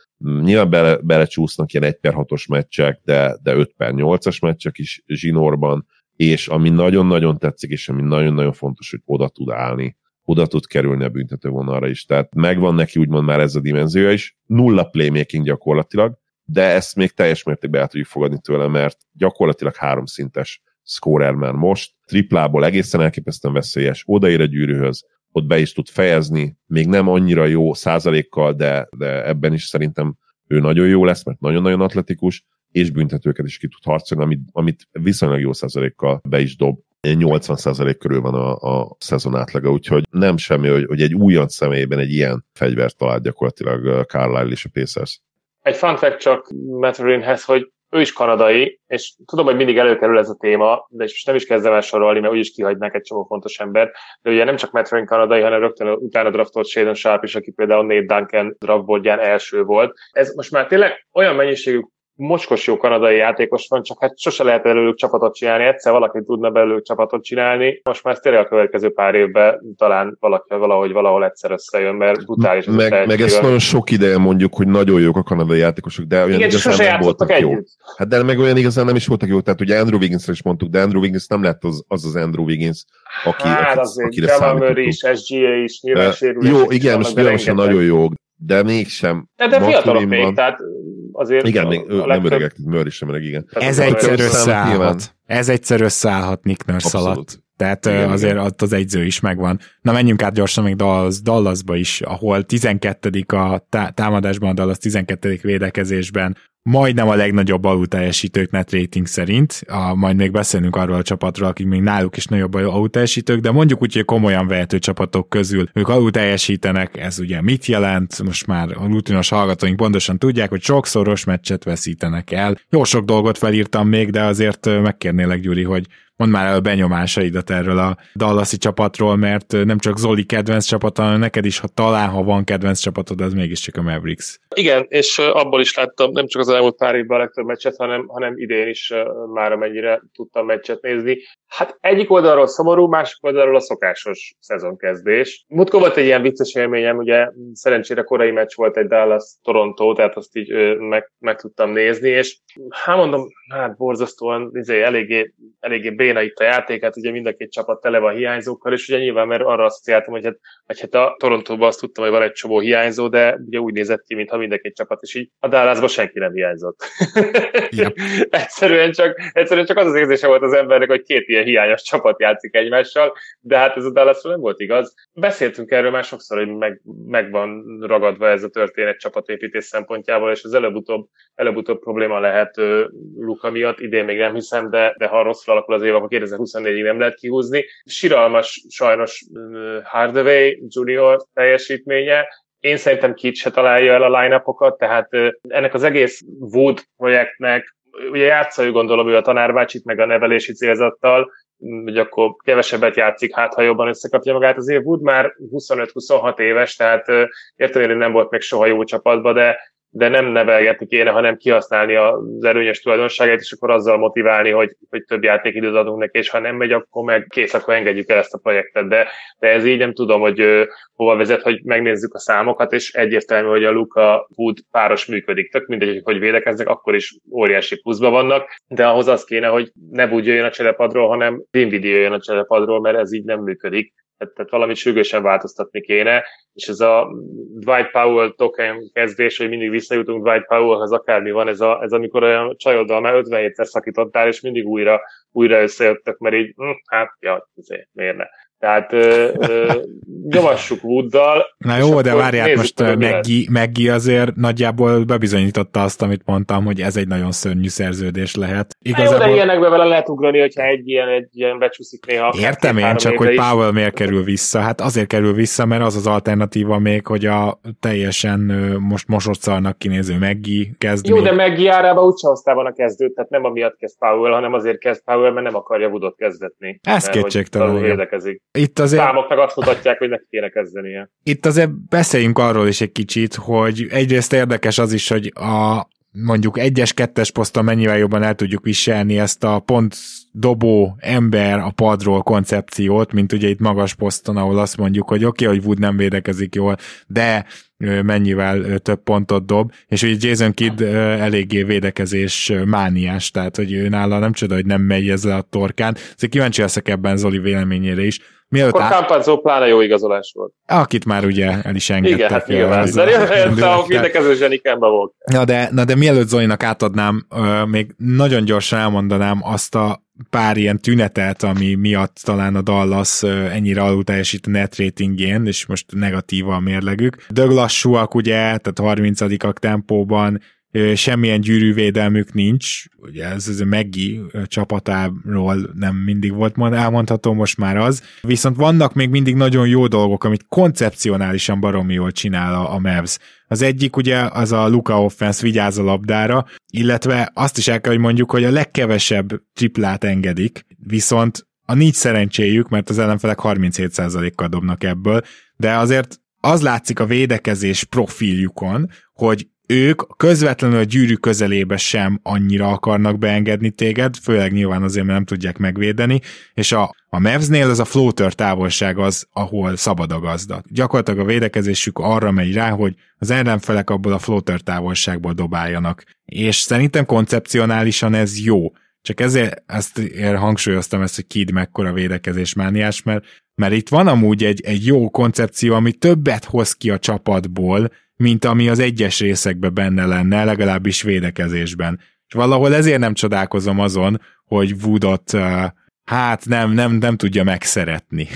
nyilván bele, belecsúsznak ilyen 1 per 6-os meccsek, de, de 5 per 8-as meccsek is zsinórban, és ami nagyon-nagyon tetszik, és ami nagyon-nagyon fontos, hogy oda tud állni oda tud kerülni a büntető vonalra is. Tehát megvan neki úgymond már ez a dimenziója is. Nulla playmaking gyakorlatilag, de ezt még teljes mértékben el tudjuk fogadni tőle, mert gyakorlatilag háromszintes scorer már most. Triplából egészen elképesztően veszélyes, odaér a gyűrűhöz, ott be is tud fejezni, még nem annyira jó százalékkal, de, de ebben is szerintem ő nagyon jó lesz, mert nagyon-nagyon atletikus, és büntetőket is ki tud harcolni, amit, amit viszonylag jó százalékkal be is dob. 80% körül van a, a szezon átlaga, úgyhogy nem semmi, hogy, hogy egy újonc személyében egy ilyen fegyvert talált gyakorlatilag uh, Carlisle és a Pacers. Egy fun fact csak Matherinhez, hogy ő is kanadai, és tudom, hogy mindig előkerül ez a téma, de és most nem is kezdem el sorolni, mert úgyis kihagynak egy csomó fontos ember. De ugye nem csak Matherin kanadai, hanem rögtön utána draftolt Shadon Sharp is, aki például Nate Duncan draftboardján első volt. Ez most már tényleg olyan mennyiségű mocskos jó kanadai játékos van, csak hát sose lehet belőlük csapatot csinálni, egyszer valaki tudna belőlük csapatot csinálni, most már tényleg a következő pár évben talán valaki valahogy valahol egyszer összejön, mert brutális az meg, meg ezt nagyon sok ideje mondjuk, hogy nagyon jók a kanadai játékosok, de olyan Igen, igazán nem voltak jó. Hát de meg olyan igazán nem is voltak jó, tehát ugye Andrew wiggins is mondtuk, de Andrew Wiggins nem lett az az, az Andrew Wiggins, aki, hát aki, azért, akire számítottunk. is, SGA is, nyilván uh, Jó, igen, most nagyon jó, de mégsem. De, de fiatalok még, tehát azért... Igen, még legtöbb... nem öregek, Murray sem öreg, igen. Ez egyszer összeállhat. Ez egyszer összeállhat Nick Nurse alatt. Tehát igen, azért igen. ott az egyző is megvan. Na menjünk át gyorsan még Dallas, Dallasba is, ahol 12. a támadásban, a Dallas 12. védekezésben, majdnem a legnagyobb alulteljesítők net rating szerint, a, majd még beszélünk arról a csapatról, akik még náluk is nagyobb alulteljesítők, de mondjuk úgy, hogy komolyan vehető csapatok közül ők alulteljesítenek, ez ugye mit jelent, most már a rutinos hallgatóink pontosan tudják, hogy sokszoros meccset veszítenek el. Jó sok dolgot felírtam még, de azért megkérnélek Gyuri, hogy mondd már el a benyomásaidat erről a Dallasi csapatról, mert nem csak Zoli kedvenc csapata, hanem neked is, ha talán, ha van kedvenc csapatod, az mégiscsak a Mavericks. Igen, és abból is láttam nem csak az elmúlt pár évben a legtöbb meccset, hanem, hanem idén is már amennyire tudtam meccset nézni. Hát egyik oldalról szomorú, másik oldalról a szokásos szezonkezdés. Mutkó volt egy ilyen vicces élményem, ugye szerencsére korai meccs volt egy Dallas-Toronto, tehát azt így meg, meg tudtam nézni, és hát mondom, hát borzasztóan izé, eléggé, eléggé béna itt a játék, hát ugye mind a két csapat tele van hiányzókkal, és ugye nyilván, mert arra asszociáltam, hogy hát, hogy hát a Torontóban azt tudtam, hogy van egy csomó hiányzó, de ugye úgy nézett ki, mintha mind a két csapat, és így a Dallasban senki nem hiányzott. Yep. *laughs* egyszerűen, csak, egyszerűen csak az az érzése volt az embernek, hogy két ilyen hiányos csapat játszik egymással, de hát ez a Dallas nem volt igaz. Beszéltünk erről már sokszor, hogy meg, meg van ragadva ez a történet csapatépítés szempontjából, és az előbb-utóbb, előbb-utóbb probléma lehet Luka miatt, idén még nem hiszem, de, de ha rosszul alakul az év, akkor 2024-ig nem lehet kihúzni. Siralmas sajnos Hardaway Junior teljesítménye, én szerintem Kit se találja el a line tehát ennek az egész Wood projektnek, ugye játszai gondolom ő a tanárbácsit, meg a nevelési célzattal, hogy akkor kevesebbet játszik, hát ha jobban összekapja magát. Azért Wood már 25-26 éves, tehát értem, hogy nem volt még soha jó csapatban, de de nem nevelgetni kéne, hanem kihasználni az erőnyös tulajdonságait, és akkor azzal motiválni, hogy, hogy több játékidőt adunk neki, és ha nem megy, akkor meg kész, akkor engedjük el ezt a projektet. De, de ez így nem tudom, hogy uh, hova vezet, hogy megnézzük a számokat, és egyértelmű, hogy a Luka Wood páros működik. Tök mindegy, hogy védekeznek, akkor is óriási pluszban vannak, de ahhoz az kéne, hogy ne Wood jöjjön a cserepadról, hanem Dinwiddie jöjjön a cserepadról, mert ez így nem működik tehát, tehát valamit sürgősen változtatni kéne, és ez a Dwight Powell token kezdés, hogy mindig visszajutunk Dwight Powellhoz, akármi van, ez, a, ez amikor olyan csajoddal már 57-szer szakítottál, és mindig újra, újra összejöttek, mert így, hm, hát, ja, azért, miért ne. Tehát ö, ö, nyomassuk Wooddal. Na jó, de várjál, most Meggi, Meggi azért nagyjából bebizonyította azt, amit mondtam, hogy ez egy nagyon szörnyű szerződés lehet. Igazából... Na jó, de ilyenekbe vele lehet ugrani, hogyha egy ilyen, egy ilyen becsúszik néha. Értem én csak, hogy Powell miért kerül vissza. Hát azért kerül vissza, mert az az alternatíva még, hogy a teljesen most mosodszalnak kinéző Meggi kezd. Jó, még... de Meggi árában úgyse hoztában a kezdőt, tehát nem amiatt kezd Powell, hanem azért kezd Powell, mert nem akarja Woodot kezdetni. Ez kétségtelen. Itt azért... Számok meg azt mutatják, hogy neki kéne kezdenie. Itt azért beszéljünk arról is egy kicsit, hogy egyrészt érdekes az is, hogy a mondjuk egyes, kettes poszton mennyivel jobban el tudjuk viselni ezt a pont dobó ember a padról koncepciót, mint ugye itt magas poszton, ahol azt mondjuk, hogy oké, okay, hogy Wood nem védekezik jól, de mennyivel több pontot dob, és ugye Jason Kidd eléggé védekezés mániás, tehát hogy ő nála nem csoda, hogy nem megy ezzel a torkán. Szóval kíváncsi leszek ebben Zoli véleményére is. Mielőtt Akkor át... Campazzo pláne jó igazolás volt. Akit már ugye el is engedtek. Igen, hát nyilván. De a védekező zsenikemben volt. Na de, na de mielőtt Zolinak átadnám, uh, még nagyon gyorsan elmondanám azt a pár ilyen tünetet, ami miatt talán a Dallas ennyire alul teljesít a net ratingén, és most negatíva a mérlegük. Dög lassúak ugye, tehát 30 tempóban, semmilyen gyűrűvédelmük nincs, ugye ez az a Meggi csapatáról nem mindig volt elmondható, most már az, viszont vannak még mindig nagyon jó dolgok, amit koncepcionálisan baromi jól csinál a, a Mavs. Az egyik ugye az a Luka offense vigyáz a labdára, illetve azt is el kell, hogy mondjuk, hogy a legkevesebb triplát engedik, viszont a nincs szerencséjük, mert az ellenfelek 37%-kal dobnak ebből, de azért az látszik a védekezés profiljukon, hogy ők közvetlenül a gyűrű közelébe sem annyira akarnak beengedni téged, főleg nyilván azért, mert nem tudják megvédeni, és a, a Mavsnél ez a floater távolság az, ahol szabad a gazda. Gyakorlatilag a védekezésük arra megy rá, hogy az ellenfelek abból a floater távolságból dobáljanak. És szerintem koncepcionálisan ez jó. Csak ezért ezt hangsúlyoztam ezt, hogy Kid mekkora védekezés mániás, mert, mert itt van amúgy egy, egy jó koncepció, ami többet hoz ki a csapatból, mint ami az egyes részekben benne lenne, legalábbis védekezésben. És valahol ezért nem csodálkozom azon, hogy Woodot hát nem, nem, nem tudja megszeretni.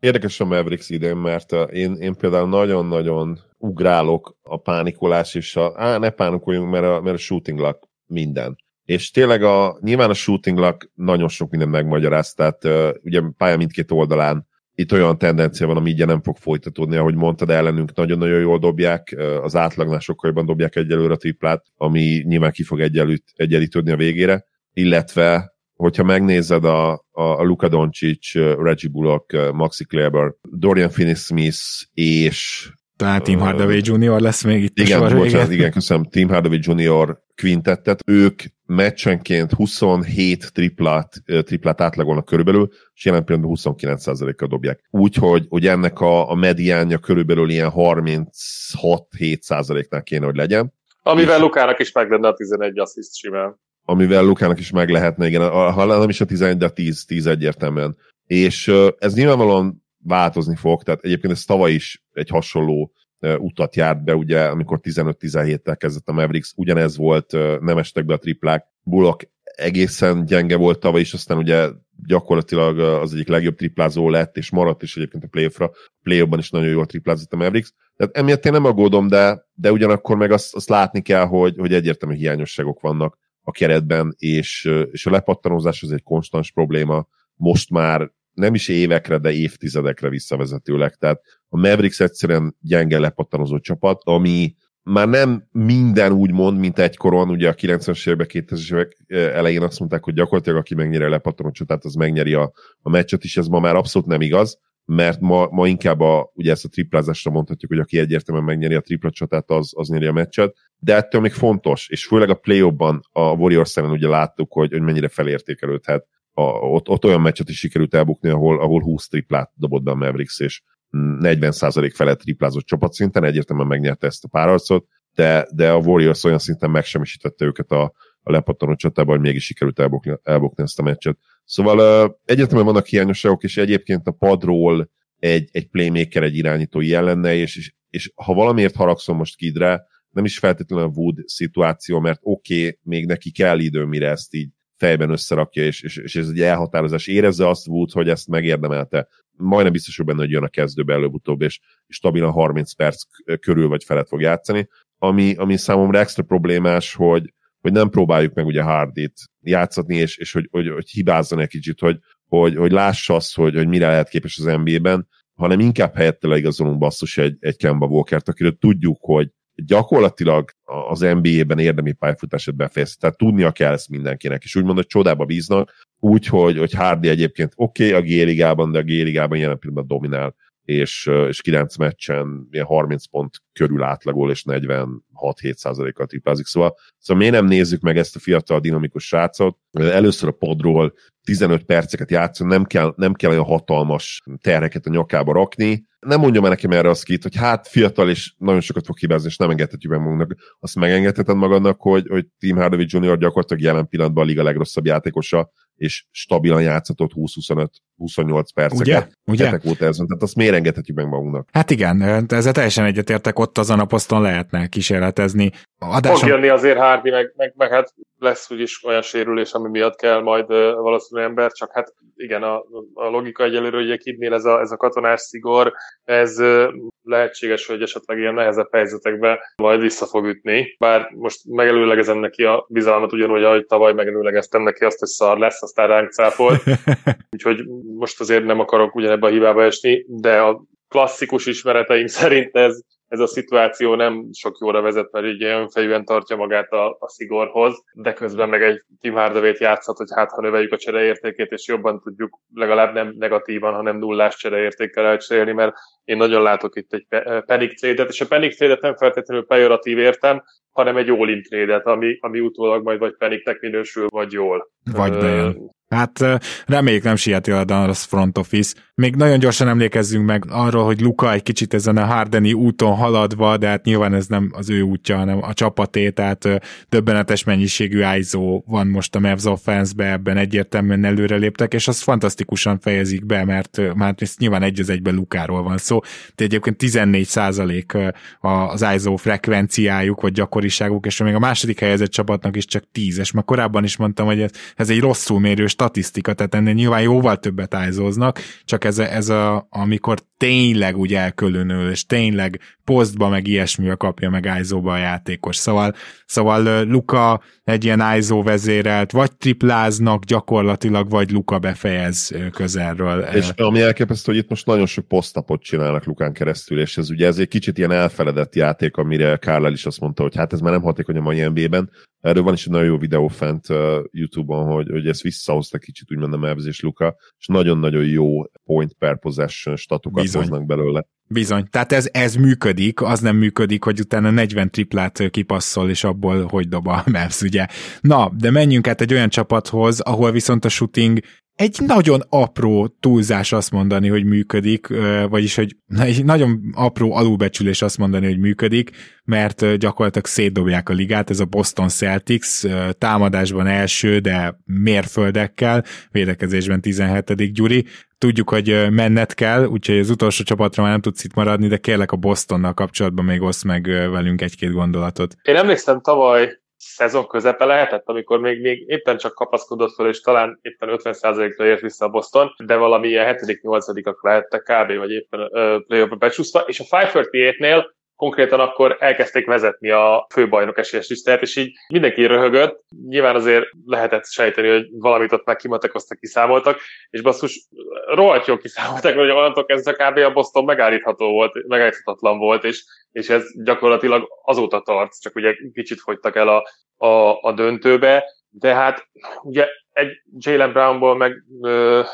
Érdekes a Mavericks idén, mert én, én például nagyon-nagyon ugrálok a pánikolás és a, á, ne pánikoljunk, mert a, mert a shooting luck minden. És tényleg a, nyilván a shooting luck nagyon sok minden megmagyaráz, tehát uh, ugye pálya mindkét oldalán itt olyan tendencia van, ami így nem fog folytatódni, ahogy mondtad, ellenünk nagyon-nagyon jól dobják, az átlagnál sokkal jobban dobják egyelőre a triplát, ami nyilván ki fog egyenlít, egyenlítődni a végére, illetve hogyha megnézed a, a, a Luka Doncic, Reggie Bullock, Maxi Kleber, Dorian Finney-Smith és tehát Tim Hardaway Jr. lesz még itt igen, a bocsánat, igen, köszönöm, Tim Hardaway Jr. quintettet. Ők meccsenként 27 triplát, triplát átlagolnak körülbelül, és jelen pillanatban 29%-kal dobják. Úgyhogy hogy ennek a, a mediánja körülbelül ilyen 36-7%-nál kéne, hogy legyen. Amivel és, Lukának is meg lenne a 11 assziszt simán. Amivel Lukának is meg lehetne, igen, ha nem is a 11, de a 10, 10 egyértelműen. És ez nyilvánvalóan változni fog, tehát egyébként ez tavaly is egy hasonló utat járt be, ugye, amikor 15-17-tel kezdett a Mavericks, ugyanez volt, nem estek be a triplák, Bullock egészen gyenge volt tavaly is, aztán ugye gyakorlatilag az egyik legjobb triplázó lett, és maradt is egyébként a playoffra, playoffban is nagyon jól triplázott a Mavericks. Tehát emiatt én nem aggódom, de, de ugyanakkor meg azt, azt látni kell, hogy, hogy egyértelmű hiányosságok vannak a keretben, és, és a lepattanózás az egy konstans probléma. Most már nem is évekre, de évtizedekre visszavezetőleg. Tehát a Mavericks egyszerűen gyenge lepattanozó csapat, ami már nem minden úgy mond, mint egykoron, ugye a 90-es évek, 2000-es évek elején azt mondták, hogy gyakorlatilag aki megnyeri a lepattanó csatát, az megnyeri a, a meccset is, ez ma már abszolút nem igaz, mert ma, ma inkább a, ugye ezt a triplázásra mondhatjuk, hogy aki egyértelműen megnyeri a tripla csatát, az, az nyeri a meccset, de ettől még fontos, és főleg a play a Warriors szemben ugye láttuk, hogy, hogy mennyire felértékelődhet a, ott, ott olyan meccset is sikerült elbukni, ahol, ahol 20 triplát dobott be a Mavericks, és 40% felett triplázott csapatszinten, egyértelműen megnyerte ezt a párharcot, de, de a Warriors olyan szinten megsemmisítette őket a, a lepattanó csatában, hogy mégis sikerült elbukni, elbukni ezt a meccset. Szóval uh, egyértelműen vannak hiányosságok, és egyébként a padról egy, egy playmaker, egy irányító ilyen lenne, és, és, és ha valamiért haragszom most Kidre, nem is feltétlenül a Wood szituáció, mert oké, okay, még neki kell idő, mire ezt így fejben összerakja, és, és, és ez egy elhatározás. Érezze azt Wood, hogy ezt megérdemelte. Majdnem biztos hogy benne, hogy jön a kezdőbe előbb-utóbb, és, és stabilan 30 perc körül vagy felett fog játszani. Ami, ami számomra extra problémás, hogy, hogy nem próbáljuk meg ugye Hardit játszatni, és, és hogy, hogy, hogy hibázzon egy kicsit, hogy, hogy, hogy lássa azt, hogy, hogy mire lehet képes az NBA-ben, hanem inkább helyette leigazolunk basszus egy, egy Kemba Walkert, akiről tudjuk, hogy gyakorlatilag az NBA-ben érdemi pályafutását befejezni. Tehát tudnia kell ezt mindenkinek, és úgymond, hogy csodába bíznak, úgy, hogy, hogy Hardy egyébként oké okay, a G-ligában, de a G-ligában jelen pillanatban dominál és, és 9 meccsen ilyen 30 pont körül átlagol, és 46-7 kal triplázik. Szóval, szóval miért nem nézzük meg ezt a fiatal dinamikus srácot? Először a podról 15 perceket játszon, nem kell, nem kell olyan hatalmas terheket a nyakába rakni. Nem mondja már nekem erre a skit, hogy hát fiatal és nagyon sokat fog hibázni, és nem engedhetjük meg magunknak. Azt megengedheted magadnak, hogy, hogy Tim Hardaway Jr. gyakorlatilag jelen pillanatban a liga legrosszabb játékosa, és stabilan játszatott 20-25-28 perceket Ugye? Ugye? hetek óta ezen, tehát azt miért engedhetjük meg magunknak? Hát igen, ezzel teljesen egyetértek, ott azon a poszton lehetne kísérletezni. Adáson... Fog jönni azért Hardy, meg, meg, meg hát lesz úgyis olyan sérülés, ami miatt kell majd valószínűleg ember, csak hát igen, a, a logika egyelőre, hogy egy kidnél ez a, ez a katonás szigor, ez lehetséges, hogy esetleg ilyen nehezebb helyzetekbe majd vissza fog ütni. Bár most megelőlegezem neki a bizalmat, ugyanúgy, ahogy tavaly megelőlegeztem neki azt, hogy szar lesz, aztán ránk cáfolt. *laughs* Úgyhogy most azért nem akarok ugyanebbe a hibába esni, de a klasszikus ismereteink szerint ez ez a szituáció nem sok jóra vezet, mert így önfejűen tartja magát a, a szigorhoz, de közben meg egy Tim hardaway játszhat, hogy hát ha növeljük a csereértékét, és jobban tudjuk legalább nem negatívan, hanem nullás csereértékkel elcserélni, mert én nagyon látok itt egy panic trade és a panic trade nem feltétlenül pejoratív értem, hanem egy all-in trade ami, ami utólag majd vagy paniknek minősül, vagy jól. Vagy bejön. Hát reméljük nem sieti a Dallas front office. Még nagyon gyorsan emlékezzünk meg arról, hogy Luka egy kicsit ezen a Hardeni úton haladva, de hát nyilván ez nem az ő útja, hanem a csapaté, tehát döbbenetes mennyiségű ISO van most a Mavs offense ebben egyértelműen előreléptek, és azt fantasztikusan fejezik be, mert már nyilván egy az egyben Lukáról van szó, de egyébként 14 százalék az ISO frekvenciájuk, vagy gyakoriságuk, és még a második helyezett csapatnak is csak 10, és már korábban is mondtam, hogy ez, ez egy rosszul mérős statisztika, tehát ennél nyilván jóval többet ájzóznak, csak ez a, ez a, amikor tényleg úgy elkülönül, és tényleg posztba meg ilyesmivel kapja meg ISO-ba a játékos. Szóval, szóval Luka egy ilyen ISO vezérelt, vagy tripláznak gyakorlatilag, vagy Luka befejez közelről. És ami elképesztő, hogy itt most nagyon sok posztapot csinálnak Lukán keresztül, és ez ugye ez egy kicsit ilyen elfeledett játék, amire Kárlel is azt mondta, hogy hát ez már nem hatékony a mai NBA-ben. Erről van is egy nagyon jó videó fent uh, YouTube-on, hogy, hogy ezt visszahozta kicsit úgymond a Mavs és Luka, és nagyon-nagyon jó point per possession statokat Bizony. hoznak belőle. Bizony, tehát ez, ez működik, az nem működik, hogy utána 40 triplát kipasszol, és abból hogy dob a *laughs* Mavs, ugye. Na, de menjünk át egy olyan csapathoz, ahol viszont a shooting egy nagyon apró túlzás azt mondani, hogy működik, vagyis hogy egy nagyon apró alulbecsülés azt mondani, hogy működik, mert gyakorlatilag szétdobják a ligát, ez a Boston Celtics támadásban első, de mérföldekkel, védekezésben 17. Gyuri. Tudjuk, hogy menned kell, úgyhogy az utolsó csapatra már nem tudsz itt maradni, de kérlek a Bostonnal kapcsolatban még oszd meg velünk egy-két gondolatot. Én emlékszem tavaly szezon közepe lehetett, amikor még, még éppen csak kapaszkodott fel, és talán éppen 50%-ra ért vissza a Boston, de valami ilyen 7.-8-ak lehettek kb. vagy éppen uh, play becsúszva, és a 538-nél konkrétan akkor elkezdték vezetni a főbajnok esélyes listát, és így mindenki röhögött. Nyilván azért lehetett sejteni, hogy valamit ott meg kimatekoztak, kiszámoltak, és basszus, rohadt jól kiszámoltak, hogy onnantól kezdve kb. a Boston megállítható volt, megállíthatatlan volt, és, és ez gyakorlatilag azóta tart, csak ugye kicsit fogytak el a, a, a döntőbe, de hát ugye egy Jalen Brownból, meg uh,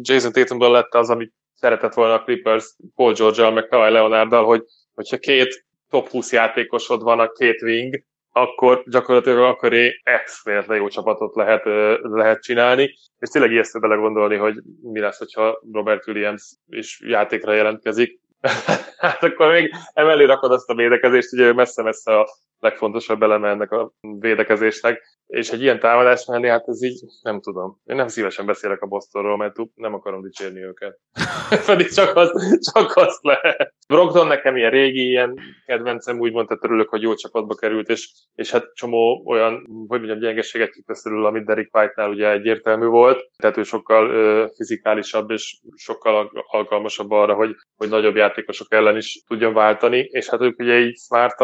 Jason Tatumból lett az, amit szeretett volna a Clippers Paul George-al, meg Kawhi Leonarddal, hogy hogyha két top 20 játékosod van a két wing, akkor gyakorlatilag akkor extrémre jó csapatot lehet, lehet csinálni, és tényleg ijesztő belegondolni, hogy mi lesz, hogyha Robert Williams is játékra jelentkezik. *laughs* hát akkor még emellé rakod azt a védekezést, ugye messze-messze a legfontosabb eleme ennek a védekezésnek. És egy ilyen támadás mellé, hát ez így nem tudom. Én nem szívesen beszélek a Bostonról, mert nem akarom dicsérni őket. *laughs* Pedig csak az, csak az lehet. Brogdon nekem ilyen régi, ilyen kedvencem, úgymond, tehát örülök, hogy jó csapatba került, és, és hát csomó olyan, hogy mondjam, gyengeséget kiközülül, amit Derek White-nál ugye egyértelmű volt, tehát ő sokkal ö, fizikálisabb és sokkal alkalmasabb arra, hogy, hogy nagyobb játékosok ellen is tudjon váltani, és hát ők ugye így smart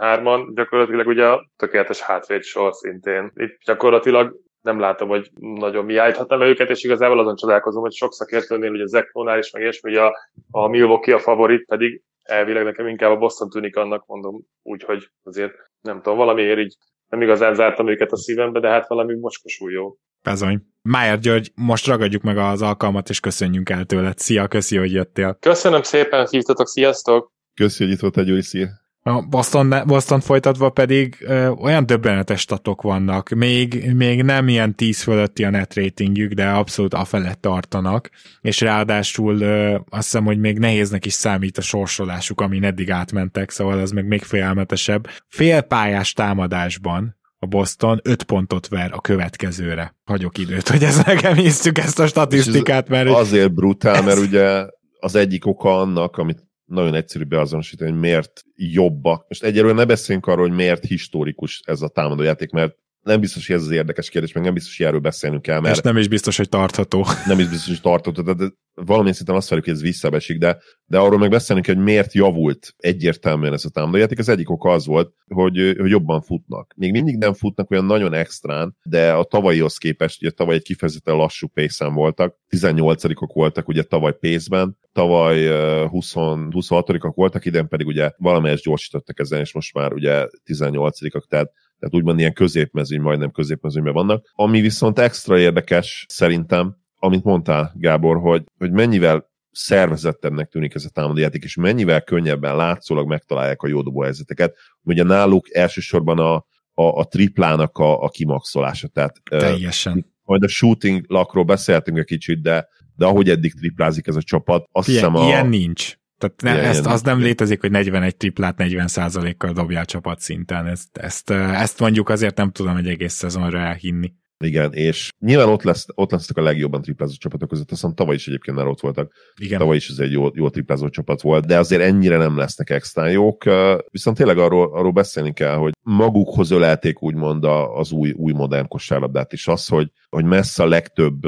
hárman gyakorlatilag ugye a tökéletes hátvéd sor szintén. Itt gyakorlatilag nem látom, hogy nagyon mi állíthatnám őket, és igazából azon csodálkozom, hogy sok szakértőnél, ugye Zekronál is, meg ilyesmi, a, a Milwaukee a favorit, pedig elvileg nekem inkább a Boston tűnik annak, mondom, úgyhogy azért nem tudom, valamiért így nem igazán zártam őket a szívembe, de hát valami mocskosul jó. Bezony. Májer György, most ragadjuk meg az alkalmat, és köszönjünk el tőled. Szia, köszi, hogy jöttél. Köszönöm szépen, hívtatok, sziasztok! Köszi, hogy itt volt egy Gyuri, szia! A Boston, Boston folytatva pedig ö, olyan döbbenetes statok vannak, még, még nem ilyen 10 fölötti a net ratingjük, de abszolút afelett tartanak, és ráadásul ö, azt hiszem, hogy még nehéznek is számít a sorsolásuk, amin eddig átmentek, szóval ez meg még félelmetesebb. Félpályás támadásban a Boston 5 pontot ver a következőre. Hagyok időt, hogy ez nekem hisztük ezt a statisztikát, mert... Azért brutál, ez... mert ugye az egyik oka annak, amit nagyon egyszerű beazonosítani, hogy miért jobbak. Most egyelőre ne beszéljünk arról, hogy miért historikus ez a támadójáték, mert nem biztos, hogy ez az érdekes kérdés, meg nem biztos, hogy erről beszélnünk kell. Mert és nem is biztos, hogy tartható. *laughs* Nem is biztos, hogy tartható, de, valamilyen szinten azt várjuk, hogy ez visszabesik, de, de arról meg beszélünk, hogy miért javult egyértelműen ez a támadójáték. Az egyik oka az volt, hogy, hogy jobban futnak. Még mindig nem futnak olyan nagyon extrán, de a tavalyihoz képest, ugye tavaly egy kifejezetten lassú pace voltak, 18-ok voltak ugye tavaly pace tavaly 20, 26-ak voltak, idén pedig ugye valamelyest gyorsítottak ezen, és most már ugye 18-ak, tehát tehát úgymond ilyen középmezőny, majdnem középmezőnyben vannak. Ami viszont extra érdekes szerintem, amit mondtál, Gábor, hogy, hogy mennyivel szervezettebbnek tűnik ez a támadójáték, és mennyivel könnyebben látszólag megtalálják a jó helyzeteket. Ugye náluk elsősorban a, a, a triplának a, a kimaxolása. Tehát, Teljesen. Uh, majd a shooting lakról beszéltünk egy kicsit, de, de ahogy eddig triplázik ez a csapat, azt ilyen, hiszem a... Ilyen nincs. Tehát ne, ilyen, ezt, az nem létezik, hogy 41 triplát 40 kal dobja a szinten. Ezt, ezt, ezt mondjuk azért nem tudom egy egész szezonra elhinni. Igen, és nyilván ott, lesz, ott lesznek a legjobban triplázó csapatok között, azt hiszem tavaly is egyébként már ott voltak. Igen. Tavaly is ez egy jó, jó triplázó csapat volt, de azért ennyire nem lesznek extra jók. Viszont tényleg arról, arról beszélni kell, hogy magukhoz ölelték úgymond az új, új modern kosárlabdát, és az, hogy, hogy messze a legtöbb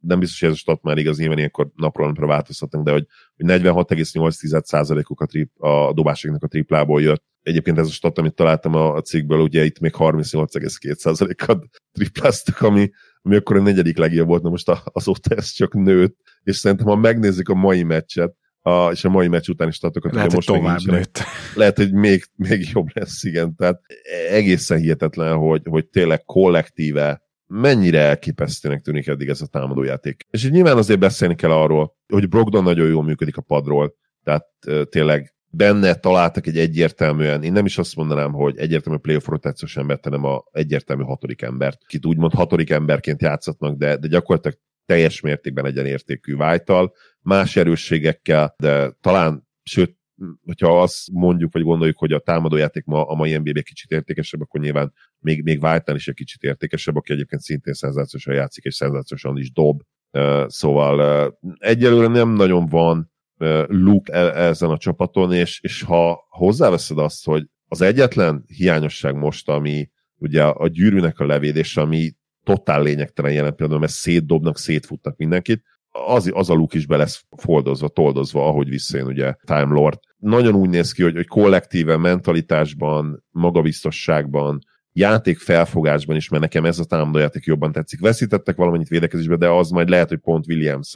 nem biztos, hogy ez a stat már igaz, nyilván ilyenkor napról napra változtatnak, de hogy, hogy 46,8%-uk a, trip, a dobásoknak a triplából jött. Egyébként ez a stat, amit találtam a, a cikkből, ugye itt még 38,2%-at *laughs* tripláztak, ami, ami akkor a negyedik legjobb volt, na most azóta ez csak nőtt, és szerintem ha megnézzük a mai meccset, a, és a mai meccs után is statokat, lehet, most tovább nőtt. Lehet, hogy még, még jobb lesz, igen. Tehát egészen hihetetlen, hogy, hogy tényleg kollektíve mennyire elképesztőnek tűnik eddig ez a támadójáték. És így nyilván azért beszélni kell arról, hogy Brogdon nagyon jól működik a padról, tehát tényleg benne találtak egy egyértelműen, én nem is azt mondanám, hogy egyértelmű playoff rotációs embert, hanem a egyértelmű hatodik embert, akit úgymond hatodik emberként játszatnak, de, de gyakorlatilag teljes mértékben egyenértékű vájtal, más erősségekkel, de talán, sőt, hogyha azt mondjuk, vagy gondoljuk, hogy a támadójáték ma a mai NBA kicsit értékesebb, akkor nyilván még, még White-nál is egy kicsit értékesebb, aki egyébként szintén szenzációsan játszik, és szenzációsan is dob. Szóval egyelőre nem nagyon van look e, ezen a csapaton, és, és ha hozzáveszed azt, hogy az egyetlen hiányosság most, ami ugye a gyűrűnek a levédése, ami totál lényegtelen jelen pillanatban, mert szétdobnak, szétfutnak mindenkit, az, az a luk is be lesz foldozva, toldozva, ahogy visszajön ugye Time Lord. Nagyon úgy néz ki, hogy, hogy kollektíven, mentalitásban, magabiztosságban, játék felfogásban is, mert nekem ez a támadójáték jobban tetszik. Veszítettek valamennyit védekezésbe, de az majd lehet, hogy pont williams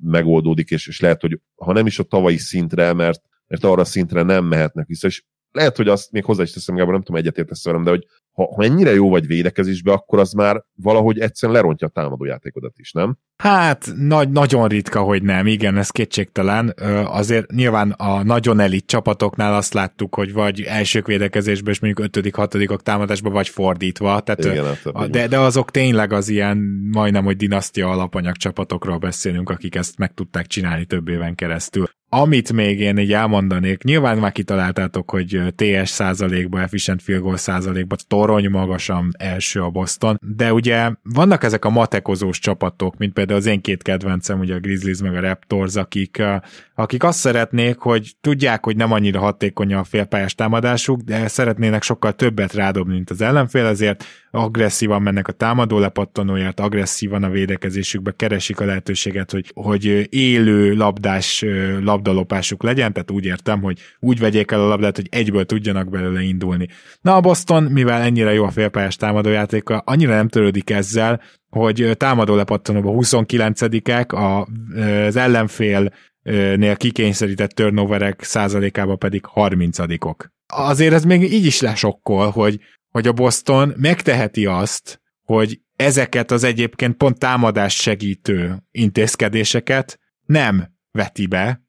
megoldódik, és, és lehet, hogy ha nem is a tavalyi szintre, mert, mert arra szintre nem mehetnek vissza, és lehet, hogy azt még hozzá is teszem, Gábor, nem tudom, egyetértesz velem, de hogy ha, ha ennyire jó vagy védekezésbe, akkor az már valahogy egyszerűen lerontja a támadójátékodat is, nem? Hát nagy, nagyon ritka, hogy nem, igen, ez kétségtelen. Azért nyilván a nagyon elit csapatoknál azt láttuk, hogy vagy elsők védekezésben, és mondjuk ötödik, hatodikok támadásban, vagy fordítva. Tehát, igen, hát, de, de azok tényleg az ilyen majdnem, hogy dinasztia alapanyag csapatokról beszélünk, akik ezt meg tudták csinálni több éven keresztül. Amit még én így elmondanék, nyilván már kitaláltátok, hogy TS százalékban, efficient field goal százalékban torony magasan első a Boston, de ugye vannak ezek a matekozós csapatok, mint például az én két kedvencem, ugye a Grizzlies meg a Raptors, akik, akik azt szeretnék, hogy tudják, hogy nem annyira hatékony a félpályás támadásuk, de szeretnének sokkal többet rádobni, mint az ellenfél, ezért agresszívan mennek a támadó lepattanóját, agresszívan a védekezésükbe keresik a lehetőséget, hogy, hogy élő labdás labdalopásuk legyen, tehát úgy értem, hogy úgy vegyék el a labdát, hogy egyből tudjanak belőle indulni. Na a Boston, mivel ennyire jó a félpályás támadójátéka, annyira nem törődik ezzel, hogy támadó lepattanóban 29-ek, az ellenfél nél kikényszerített turnoverek százalékában pedig 30-ok. Azért ez még így is lesokkol, hogy, hogy a Boston megteheti azt, hogy ezeket az egyébként pont támadás segítő intézkedéseket nem veti be,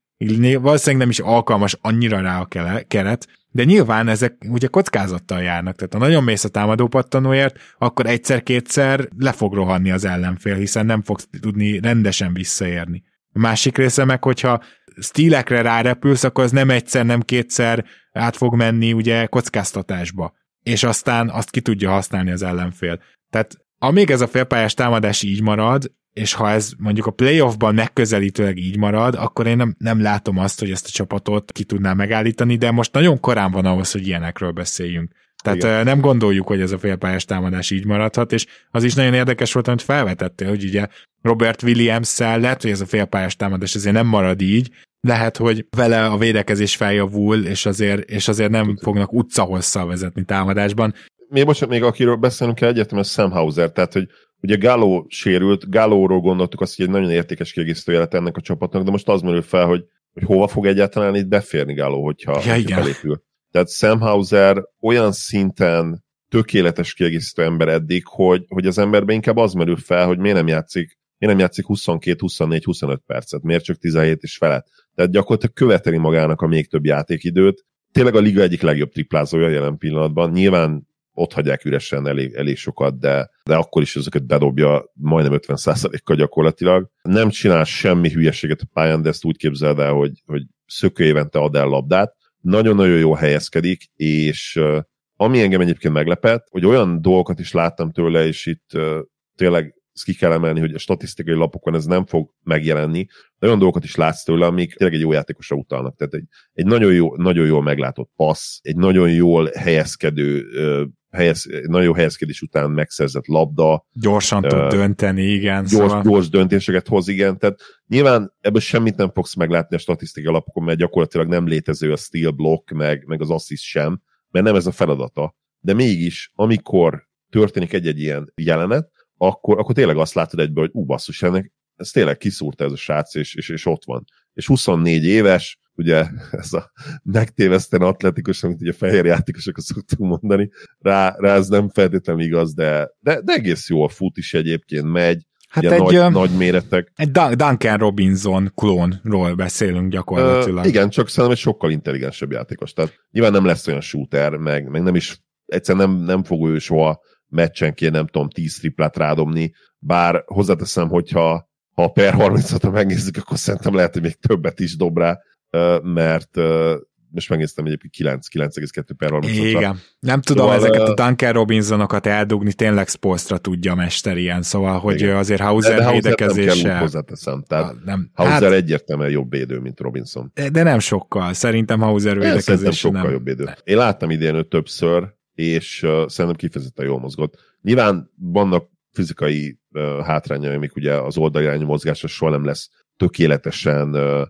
valószínűleg nem is alkalmas annyira rá a keret, de nyilván ezek ugye kockázattal járnak, tehát ha nagyon mész a támadó pattanóért, akkor egyszer-kétszer le fog rohanni az ellenfél, hiszen nem fogsz tudni rendesen visszaérni. A másik része meg, hogyha stílekre rárepülsz, akkor az nem egyszer, nem kétszer át fog menni ugye kockáztatásba, és aztán azt ki tudja használni az ellenfél. Tehát amíg ez a félpályás támadás így marad, és ha ez mondjuk a playoffban megközelítőleg így marad, akkor én nem, nem látom azt, hogy ezt a csapatot ki tudná megállítani, de most nagyon korán van ahhoz, hogy ilyenekről beszéljünk. Tehát Igen. nem gondoljuk, hogy ez a félpályás támadás így maradhat, és az is nagyon érdekes volt, amit felvetettél, hogy ugye Robert Williams-szel lehet, hogy ez a félpályás támadás azért nem marad így, lehet, hogy vele a védekezés feljavul, és azért, és azért nem fognak utcahosszal vezetni támadásban. Még most még akiről beszélünk kell egyértelműen Sam Hauser, tehát hogy Ugye Gáló sérült, Gálóról gondoltuk azt, hogy egy nagyon értékes kiegészítő lett ennek a csapatnak, de most az merül fel, hogy, hogy hova fog egyáltalán itt beférni Gáló, hogyha, ja, hogyha felépül. Tehát Sam Hauser olyan szinten tökéletes kiegészítő ember eddig, hogy, hogy az emberben inkább az merül fel, hogy miért nem játszik, miért nem játszik 22, 24, 25 percet, miért csak 17 és felett. Tehát gyakorlatilag követeli magának a még több játékidőt. Tényleg a liga egyik legjobb triplázója jelen pillanatban. Nyilván ott hagyják üresen elég, elég sokat, de, de akkor is ezeket bedobja majdnem 50%-kal gyakorlatilag. Nem csinál semmi hülyeséget a pályán, de ezt úgy képzeld el, hogy, hogy szökő évente ad el labdát. Nagyon-nagyon jó helyezkedik, és ami engem egyébként meglepett, hogy olyan dolgokat is láttam tőle, és itt tényleg ezt ki kell emelni, hogy a statisztikai lapokon ez nem fog megjelenni, de olyan dolgokat is látsz tőle, amik tényleg egy jó játékosra utalnak. Tehát egy, egy nagyon, jó, nagyon jól meglátott passz, egy nagyon jól helyezkedő helyez, nagyon jó helyezkedés után megszerzett labda. Gyorsan uh, tud dönteni, igen. Gyors, szóval... gyors döntéseket hoz, igen. Tehát nyilván ebből semmit nem fogsz meglátni a statisztikai alapokon, mert gyakorlatilag nem létező a steel block, meg, meg az assist sem, mert nem ez a feladata. De mégis, amikor történik egy-egy ilyen jelenet, akkor, akkor tényleg azt látod egyből, hogy ú, basszus, ennek, ez tényleg kiszúrta ez a srác, és, és, és ott van. És 24 éves, ugye *laughs* ez a megtéveszteni atletikus, amit ugye fehér játékosok szoktunk mondani, rá, rá ez nem feltétlenül igaz, de, de, de egész jó a fut is egyébként megy, Hát egy, nagy, ö, nagy méretek. Egy Duncan Robinson klónról beszélünk gyakorlatilag. Uh, igen, csak szerintem egy sokkal intelligensebb játékos. Tehát nyilván nem lesz olyan shooter, meg, meg nem is, egyszerűen nem, nem fog ő soha meccsenként, nem tudom, 10 triplát rádobni, bár hozzáteszem, hogyha ha per 36-ra megnézzük, akkor szerintem lehet, hogy még többet is dob rá, mert most megnéztem egyébként 9, 9,2 per 30 Igen. Nem tudom szóval, ezeket a Duncan Robinsonokat eldugni, tényleg Spolstra tudja a mester ilyen, szóval, hogy igen. azért Hauser de, védekezése... Nem hozzáteszem, tehát nem, Hauser hát, egyértelműen jobb védő, mint Robinson. De, nem sokkal, szerintem Hauser védekezése Szerintem sokkal nem. jobb védő. Én láttam idén őt többször, és uh, szerintem kifejezetten jól mozgott. Nyilván vannak fizikai uh, hátrányai, amik ugye az oldalirányú mozgása soha nem lesz tökéletesen uh,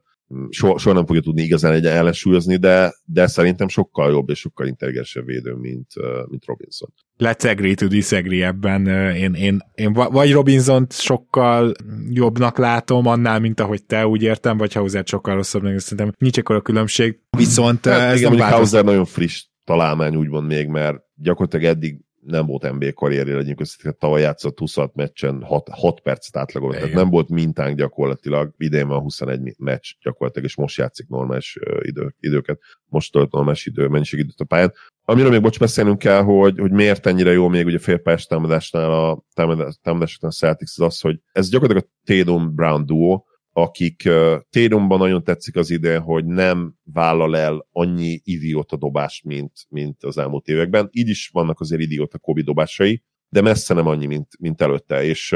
soha, soha nem fogja tudni igazán egy ellensúlyozni, de, de szerintem sokkal jobb és sokkal intelligensebb védő, mint, mint Robinson. Let's agree to disagree ebben. Én, én, én vagy robinson sokkal jobbnak látom annál, mint ahogy te úgy értem, vagy Hauser sokkal rosszabbnak, szerintem nincs ekkor a különbség. Viszont hát, ez igen, nem Hauser nagyon friss találmány úgymond még, mert gyakorlatilag eddig nem volt NBA karrierje, legyünk össze, tavaly játszott 26 meccsen 6, 6 percet átlagolt, tehát nem volt mintánk gyakorlatilag, idén van 21 meccs gyakorlatilag, és most játszik normális idő, időket, most tölt normális idő, mennyiség időt a pályán. Amiről még bocs beszélnünk kell, hogy, hogy miért ennyire jó még ugye félpályás támadásnál a támadás, támadásoknál a Celtics az az, hogy ez gyakorlatilag a Tatum Brown duo, akik Térumban nagyon tetszik az ide, hogy nem vállal el annyi idióta dobást, mint, mint az elmúlt években. Így is vannak azért idióta Kobe dobásai, de messze nem annyi, mint, mint előtte. És,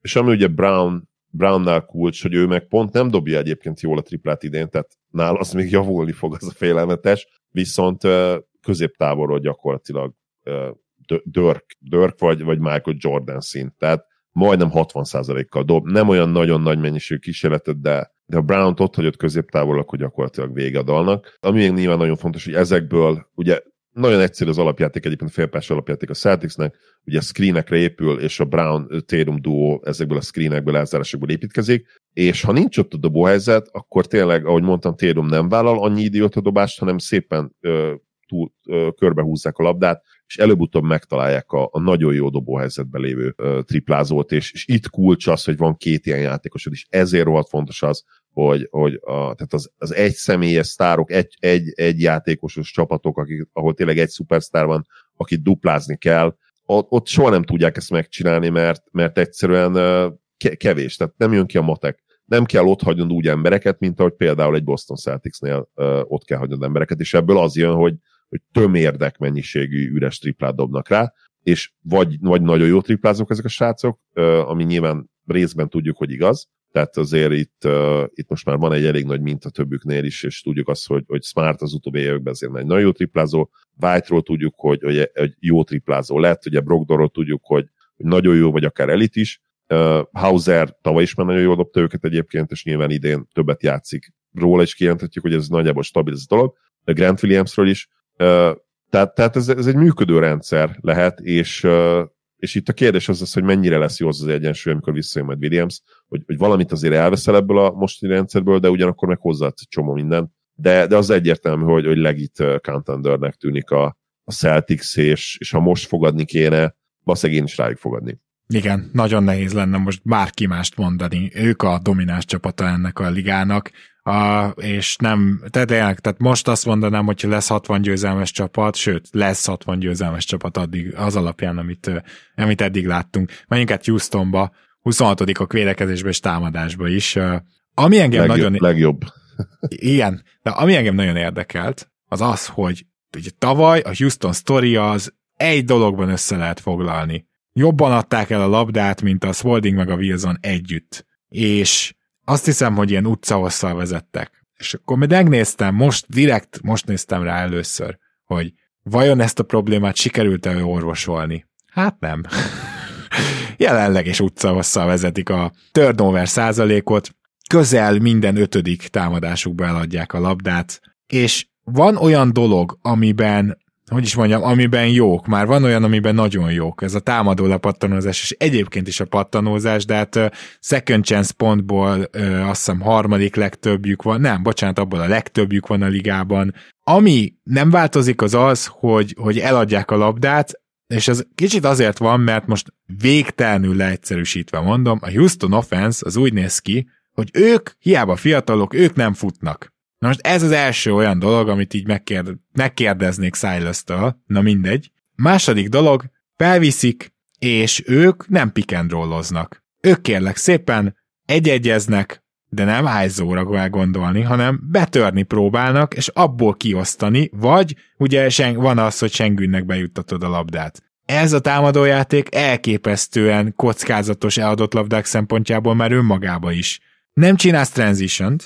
és ami ugye Brown, Brownnál kulcs, hogy ő meg pont nem dobja egyébként jól a triplát idén, tehát nála az még javulni fog az a félelmetes, viszont középtávolról gyakorlatilag Dirk, Dirk vagy, vagy Michael Jordan szint. Tehát majdnem 60%-kal dob. Nem olyan nagyon nagy mennyiség kísérletet, de, de a Brown-t ott hagyott középtávol, akkor gyakorlatilag vége a dalnak. Ami még nyilván nagyon fontos, hogy ezekből, ugye nagyon egyszerű az alapjáték, egyébként a félpás alapjáték a Celticsnek, ugye a screenekre épül, és a Brown Térum duo ezekből a screenekből, elzárásokból építkezik, és ha nincs ott a dobóhelyzet, akkor tényleg, ahogy mondtam, Térum nem vállal annyi idióta dobást, hanem szépen ö, túl, ö, körbehúzzák a labdát, és előbb-utóbb megtalálják a, a nagyon jó dobóhelyzetben lévő ö, triplázót, és, és itt kulcs az, hogy van két ilyen játékosod, és ezért rohadt fontos az, hogy, hogy a, tehát az, az egy személyes sztárok, egy, egy, egy játékosos csapatok, akik, ahol tényleg egy szupersztár van, akit duplázni kell, ott, soha nem tudják ezt megcsinálni, mert, mert egyszerűen kevés, tehát nem jön ki a matek. Nem kell ott hagynod úgy embereket, mint ahogy például egy Boston Celticsnél ott kell hagynod embereket, és ebből az jön, hogy, hogy tömérdek mennyiségű üres triplát dobnak rá, és vagy, vagy nagyon jó triplázók ezek a srácok, ami nyilván részben tudjuk, hogy igaz, tehát azért itt, uh, itt most már van egy elég nagy minta többüknél is, és tudjuk azt, hogy, hogy Smart az utóbbi években azért egy nagyon jó triplázó, White-ról tudjuk, hogy, hogy egy jó triplázó lett, ugye Brogdonról tudjuk, hogy, hogy nagyon jó, vagy akár elit is, uh, Hauser tavaly is már nagyon jól dobta őket egyébként, és nyilván idén többet játszik. Róla is kijelenthetjük, hogy ez nagyjából stabil ez a dolog. Grant Williamsről is. Tehát, tehát ez, ez egy működő rendszer lehet, és, és itt a kérdés az az, hogy mennyire lesz jó az az egyensúly, amikor visszajön majd Williams, hogy, hogy valamit azért elveszel ebből a mostani rendszerből, de ugyanakkor meg hozzáadsz csomó minden. De, de az egyértelmű, hogy, hogy legit contendernek tűnik a, a Celtics, és, és ha most fogadni kéne, valószínűleg én is rájuk fogadni. Igen, nagyon nehéz lenne most bárki mást mondani. Ők a domináns csapata ennek a ligának, a, és nem, tehát, tehát most azt mondanám, hogy lesz 60 győzelmes csapat, sőt, lesz 60 győzelmes csapat addig, az alapján, amit, amit eddig láttunk. Menjünk át Houstonba, 26-ok védekezésbe és támadásba is. Ami engem legjobb, nagyon... Legjobb. Igen, de ami engem nagyon érdekelt, az az, hogy ugye tavaly a Houston story az egy dologban össze lehet foglalni. Jobban adták el a labdát, mint a Spalding meg a Wilson együtt. És azt hiszem, hogy ilyen utcahosszal vezettek. És akkor még megnéztem, most direkt, most néztem rá először, hogy vajon ezt a problémát sikerült-e orvosolni? Hát nem. *laughs* Jelenleg is utcahosszal vezetik a turnover százalékot, közel minden ötödik támadásukba eladják a labdát, és van olyan dolog, amiben hogy is mondjam, amiben jók, már van olyan, amiben nagyon jók, ez a támadó lepattanózás, és egyébként is a pattanózás, de hát second chance pontból uh, azt hiszem harmadik legtöbbjük van, nem, bocsánat, abból a legtöbbjük van a ligában. Ami nem változik az az, hogy, hogy eladják a labdát, és ez kicsit azért van, mert most végtelenül leegyszerűsítve mondom, a Houston offense az úgy néz ki, hogy ők, hiába fiatalok, ők nem futnak. Na most ez az első olyan dolog, amit így megkérd, megkérdeznék silas na mindegy. Második dolog, felviszik, és ők nem pick and rolloznak. Ők kérlek szépen egyegyeznek, de nem kell gondolni, hanem betörni próbálnak, és abból kiosztani, vagy ugye sen, van az, hogy sengűnnek bejuttatod a labdát. Ez a támadójáték elképesztően kockázatos eladott labdák szempontjából már önmagába is. Nem csinálsz transition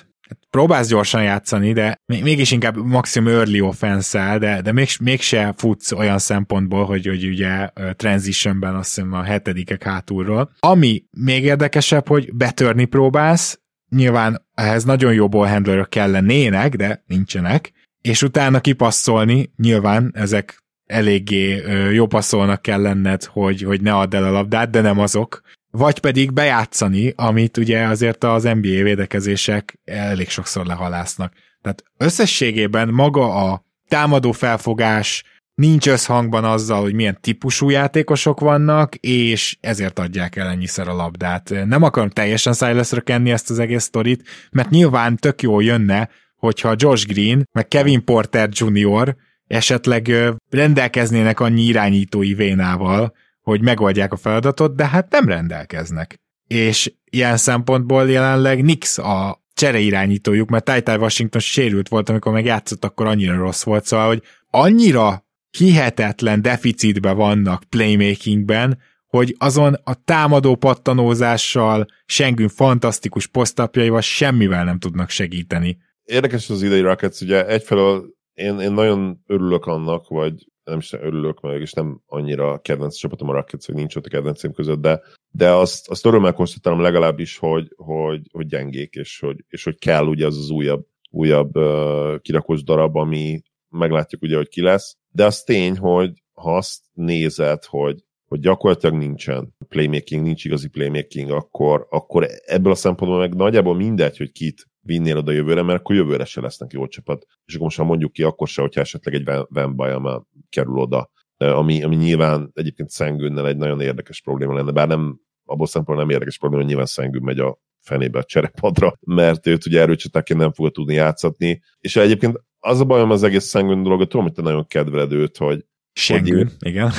próbálsz gyorsan játszani, de mégis inkább maximum early offense de, de még, mégse futsz olyan szempontból, hogy, hogy ugye transitionben azt hiszem a hetedikek hátulról. Ami még érdekesebb, hogy betörni próbálsz, nyilván ehhez nagyon jó ballhandlerök kellenének, de nincsenek, és utána kipasszolni, nyilván ezek eléggé jó passzolnak kell lenned, hogy, hogy ne add el a labdát, de nem azok, vagy pedig bejátszani, amit ugye azért az NBA védekezések elég sokszor lehalásznak. Tehát összességében maga a támadó felfogás nincs összhangban azzal, hogy milyen típusú játékosok vannak, és ezért adják el ennyiszer a labdát. Nem akarom teljesen Silasra kenni ezt az egész sztorit, mert nyilván tök jó jönne, hogyha Josh Green, meg Kevin Porter Jr. esetleg rendelkeznének annyi irányítói vénával, hogy megoldják a feladatot, de hát nem rendelkeznek. és ilyen szempontból jelenleg Nix a csereirányítójuk, mert Ty Washington sérült volt, amikor meg játszott, akkor annyira rossz volt, szóval, hogy annyira hihetetlen deficitben vannak playmakingben, hogy azon a támadó pattanózással, Sengün fantasztikus posztapjaival semmivel nem tudnak segíteni. Érdekes az idei Rockets, ugye egyfelől én, én nagyon örülök annak, vagy nem is örülök, mert és nem annyira kedvenc csapatom a Rockets, hogy nincs ott a kedvencém között, de, de azt, azt örömmel konstatálom legalábbis, hogy, hogy, hogy gyengék, és hogy, és hogy kell ugye az az újabb, újabb uh, kirakós darab, ami meglátjuk ugye, hogy ki lesz. De az tény, hogy ha azt nézed, hogy, hogy gyakorlatilag nincsen playmaking, nincs igazi playmaking, akkor, akkor ebből a szempontból meg nagyjából mindegy, hogy kit vinnél oda jövőre, mert akkor jövőre se lesznek jó csapat. És akkor most ha mondjuk ki, akkor se, hogyha esetleg egy Van Bayama kerül oda, ami, ami nyilván egyébként Szengőnnel egy nagyon érdekes probléma lenne, bár nem abból szempontból nem érdekes probléma, hogy nyilván Szengőn megy a fenébe a cserepadra, mert őt ugye erőcsatáként nem fogja tudni játszatni. És egyébként az a bajom az egész Szengőn dolog, tudom, hogy te nagyon kedveled őt, hogy Sengőn, igen.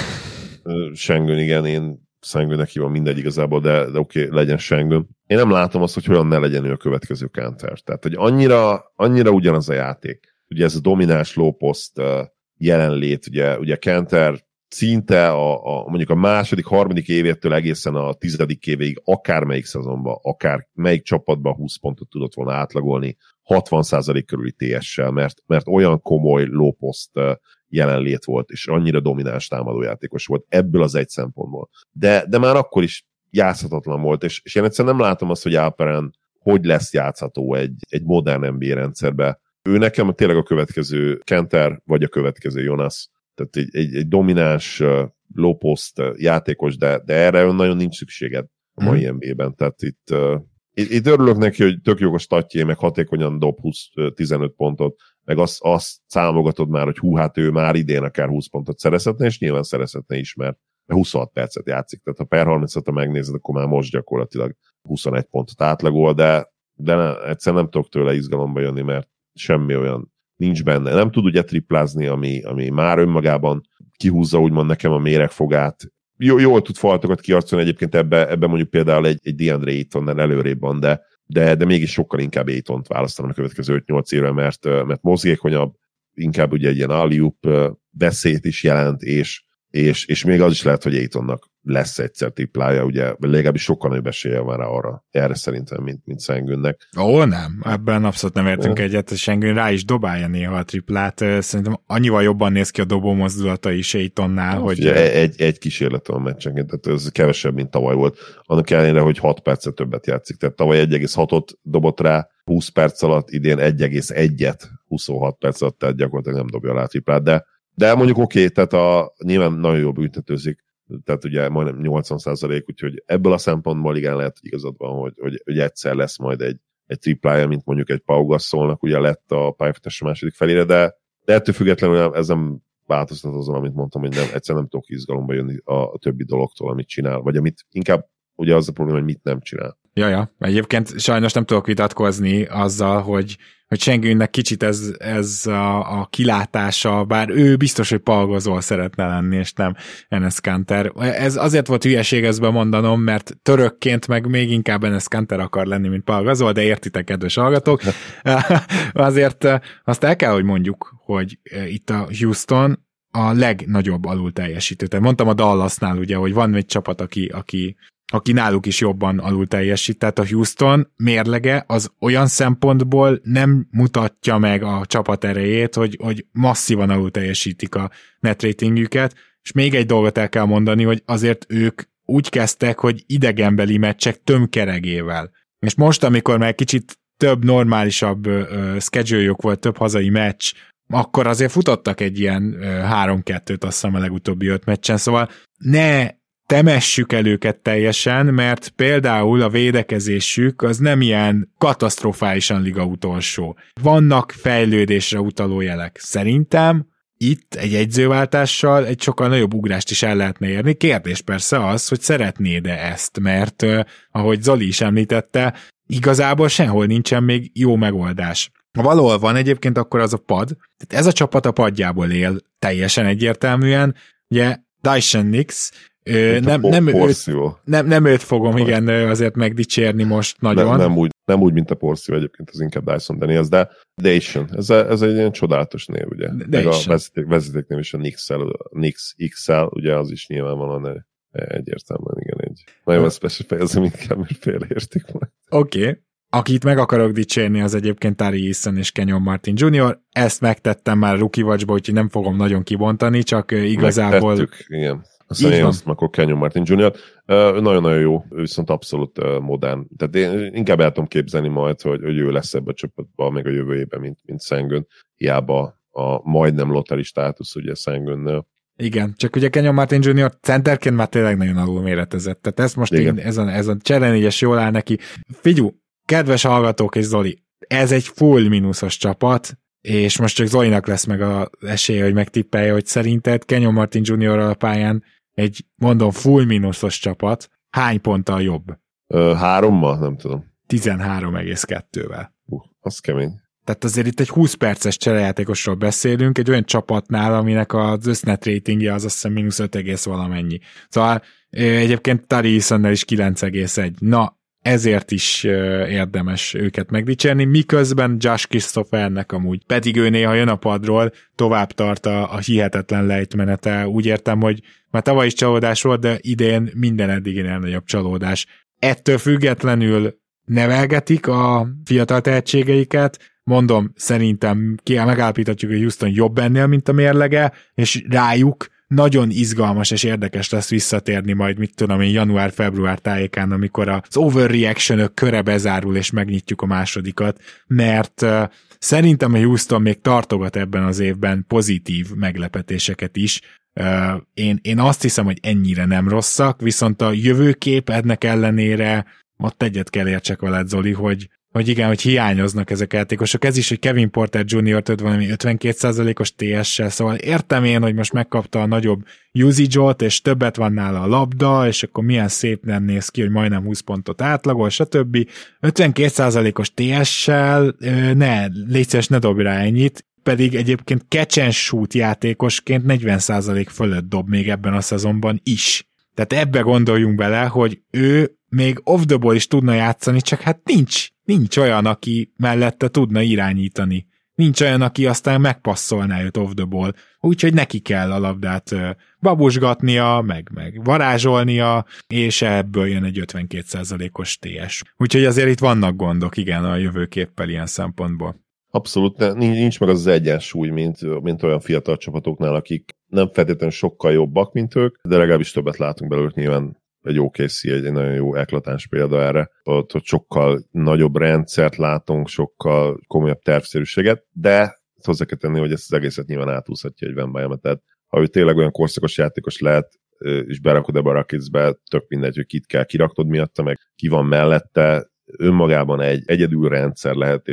Sengőn, igen, én Sengőnek hívom mindegy igazából, de, de oké, okay, legyen Sengőn. Én nem látom azt, hogy hogyan ne legyen ő a következő counter. Tehát, hogy annyira, annyira ugyanaz a játék. Ugye ez a domináns low post jelenlét, ugye, ugye Kenter szinte a, a, mondjuk a második, harmadik évétől egészen a tizedik évéig, akármelyik szezonban, akár melyik csapatban 20 pontot tudott volna átlagolni, 60% körüli TS-sel, mert, mert olyan komoly low post jelenlét volt, és annyira domináns támadójátékos volt ebből az egy szempontból. De, de már akkor is játszhatatlan volt, és, és én egyszerűen nem látom azt, hogy Alperen hogy lesz játszható egy, egy modern NBA rendszerbe. Ő nekem tényleg a következő Kenter, vagy a következő Jonas. Tehát egy, egy, egy domináns uh, játékos, de, de erre nagyon nincs szükséged a mai hmm. NBA-ben. Tehát itt, uh, itt, itt örülök neki, hogy tök jogos statjé, meg hatékonyan dob 20-15 pontot, meg azt, azt számogatod már, hogy hú, hát ő már idén akár 20 pontot szerezhetne, és nyilván szerezhetne is, mert 26 percet játszik, tehát ha per 30 ha megnézed, akkor már most gyakorlatilag 21 pontot átlagol, de, de ne, egyszerűen nem tudok tőle izgalomba jönni, mert semmi olyan nincs benne. Nem tud ugye triplázni, ami, ami már önmagában kihúzza úgymond nekem a méregfogát. Jó, jól tud faltokat kiarcolni egyébként ebbe, ebbe mondjuk például egy, egy DeAndre Aytonnel előrébb van, de, de, de mégis sokkal inkább Aytont választanom a következő 5-8 évre, mert, mert mozgékonyabb, inkább ugye egy ilyen aliup beszéd is jelent, és és, és még az is lehet, hogy Aitonnak lesz egyszer triplája, ugye legalábbis sokkal nagyobb esélye van rá arra, erre szerintem, mint, mint Szengőnnek. Ó, nem, ebben abszolút nem értünk egyet, Sengőn rá is dobálja néha a triplát, szerintem annyival jobban néz ki a dobó mozdulata is Aitonnál, hogy... Ugye, egy, egy kísérlet a meccsenként, tehát ez kevesebb, mint tavaly volt. Annak ellenére, hogy 6 percet többet játszik, tehát tavaly 1,6-ot dobott rá, 20 perc alatt, idén 1,1-et 26 perc alatt, tehát gyakorlatilag nem dobja a triplát, de de mondjuk oké, okay, tehát a, nyilván nagyon jól büntetőzik, tehát ugye majdnem 80 százalék, úgyhogy ebből a szempontból igen lehet, hogy igazad van, hogy, hogy, hogy egyszer lesz majd egy, egy triplája, mint mondjuk egy Pau Gasolnak, ugye lett a pályafutás második felére, de, de ettől függetlenül ez nem változtat azon, amit mondtam, hogy nem, egyszerűen nem tudok izgalomba jönni a, a többi dologtól, amit csinál, vagy amit inkább ugye az a probléma, hogy mit nem csinál. Ja, ja. Egyébként sajnos nem tudok vitatkozni azzal, hogy, hogy Sengőnnek kicsit ez, ez a, a kilátása, bár ő biztos, hogy palgozol szeretne lenni, és nem Enes Kanter. Ez azért volt hülyeség ezben mondanom, mert törökként meg még inkább Enes Kanter akar lenni, mint palgazol, de értitek, kedves hallgatók. *laughs* azért azt el kell, hogy mondjuk, hogy itt a Houston a legnagyobb alul teljesítő. Tehát mondtam a Dallasnál ugye, hogy van egy csapat, aki, aki aki náluk is jobban alul teljesít. Tehát a Houston mérlege az olyan szempontból nem mutatja meg a csapat erejét, hogy, hogy masszívan alul teljesítik a net ratingjüket, és még egy dolgot el kell mondani, hogy azért ők úgy kezdtek, hogy idegenbeli meccsek tömkeregével. És most, amikor már kicsit több normálisabb uh, schedule volt, több hazai meccs, akkor azért futottak egy ilyen uh, 3-2-t, azt hiszem a legutóbbi öt meccsen, szóval ne temessük el őket teljesen, mert például a védekezésük az nem ilyen katasztrofálisan liga utolsó. Vannak fejlődésre utaló jelek. Szerintem itt egy egyzőváltással egy sokkal nagyobb ugrást is el lehetne érni. Kérdés persze az, hogy szeretnéd-e ezt, mert ahogy Zoli is említette, igazából sehol nincsen még jó megoldás. Ha valahol van egyébként, akkor az a pad. Tehát ez a csapat a padjából él teljesen egyértelműen. Ugye Dyson Nix Ö, nem, nem, őt, nem, nem őt fogom, igen, azért megdicsérni most nagyon. Nem, nem, úgy, nem úgy, mint a Porció egyébként, az inkább Dyson Daniels, de Dation, ez, ez egy ilyen csodálatos név, ugye. Meg a vezeték, vezetéknév is a Nixel, Nix XL, ugye az is nyilvánvalóan egyértelműen, igen, egy nagyon special fejezem, inkább, mert félreértik majd. Oké. Okay. Akit meg akarok dicsérni, az egyébként Tari Eason és Kenyon Martin Jr. Ezt megtettem már Rookie watch úgyhogy nem fogom nagyon kibontani, csak igazából... Megtettük, igen. Aztán én azt akkor Kenyon Martin Jr. Nagyon-nagyon jó, viszont abszolút modern. Tehát én inkább el tudom képzelni majd, hogy, hogy ő lesz ebbe a csapatban még a jövő évben, mint, mint Szengön. Hiába a majdnem lottery státusz ugye Szengönnel. Igen, csak ugye Kenyon Martin Jr. centerként már tényleg nagyon alul méretezett. Tehát ez most így, ez a, ez a cserenégyes jól áll neki. Figyú, kedves hallgatók és Zoli, ez egy full mínuszos csapat, és most csak Zolinak lesz meg a esélye, hogy megtippelje, hogy szerinted Kenyon Martin Jr. a pályán egy, mondom, full mínuszos csapat, hány ponttal jobb? Ö, hárommal? Nem tudom. 13,2-vel. Uh, az kemény. Tehát azért itt egy 20 perces cserejátékosról beszélünk, egy olyan csapatnál, aminek az össznet ratingje az azt hiszem mínusz 5, valamennyi. Szóval egyébként Tari Easonnel is 9,1. Na, ezért is érdemes őket megdicsérni, miközben Josh Christophernek amúgy, pedig ő néha jön a padról, tovább tart a, a hihetetlen lejtmenete, úgy értem, hogy már tavaly is csalódás volt, de idén minden eddiginél nagyobb csalódás. Ettől függetlenül nevelgetik a fiatal tehetségeiket, mondom, szerintem megállapíthatjuk, hogy Houston jobb ennél, mint a mérlege, és rájuk nagyon izgalmas és érdekes lesz visszatérni majd, mit tudom én, január-február tájékán, amikor az overreaction köre bezárul, és megnyitjuk a másodikat, mert szerintem a Houston még tartogat ebben az évben pozitív meglepetéseket is, én, én azt hiszem, hogy ennyire nem rosszak, viszont a jövőkép ennek ellenére ott egyet kell értsek veled, Zoli, hogy, hogy igen, hogy hiányoznak ezek a játékosok. Ez is, hogy Kevin Porter Jr. több valami 52%-os TS-sel, szóval értem én, hogy most megkapta a nagyobb usage és többet van nála a labda, és akkor milyen szép nem néz ki, hogy majdnem 20 pontot átlagol, stb. 52%-os TS-sel ne, légy ne dobj rá ennyit, pedig egyébként catch and játékosként 40% fölött dob még ebben a szezonban is. Tehát ebbe gondoljunk bele, hogy ő még off the ball is tudna játszani, csak hát nincs, nincs olyan, aki mellette tudna irányítani. Nincs olyan, aki aztán megpasszolná őt off the ball. Úgyhogy neki kell a labdát babusgatnia, meg, meg varázsolnia, és ebből jön egy 52%-os TS. Úgyhogy azért itt vannak gondok, igen, a jövőképpel ilyen szempontból. Abszolút, nincs meg az, az egyensúly, mint, mint olyan fiatal csapatoknál, akik nem feltétlenül sokkal jobbak, mint ők, de legalábbis többet látunk belőlük nyilván egy OKC egy, nagyon jó eklatáns példa erre, ott, ott sokkal nagyobb rendszert látunk, sokkal komolyabb tervszerűséget, de hozzá kell tenni, hogy ezt az egészet nyilván átúszhatja egy Van tehát ha ő tényleg olyan korszakos játékos lehet, és berakod ebbe a Rakicbe, tök mindegy, hogy kit kell kiraktod miatta, meg ki van mellette, önmagában egy egyedül rendszer lehet,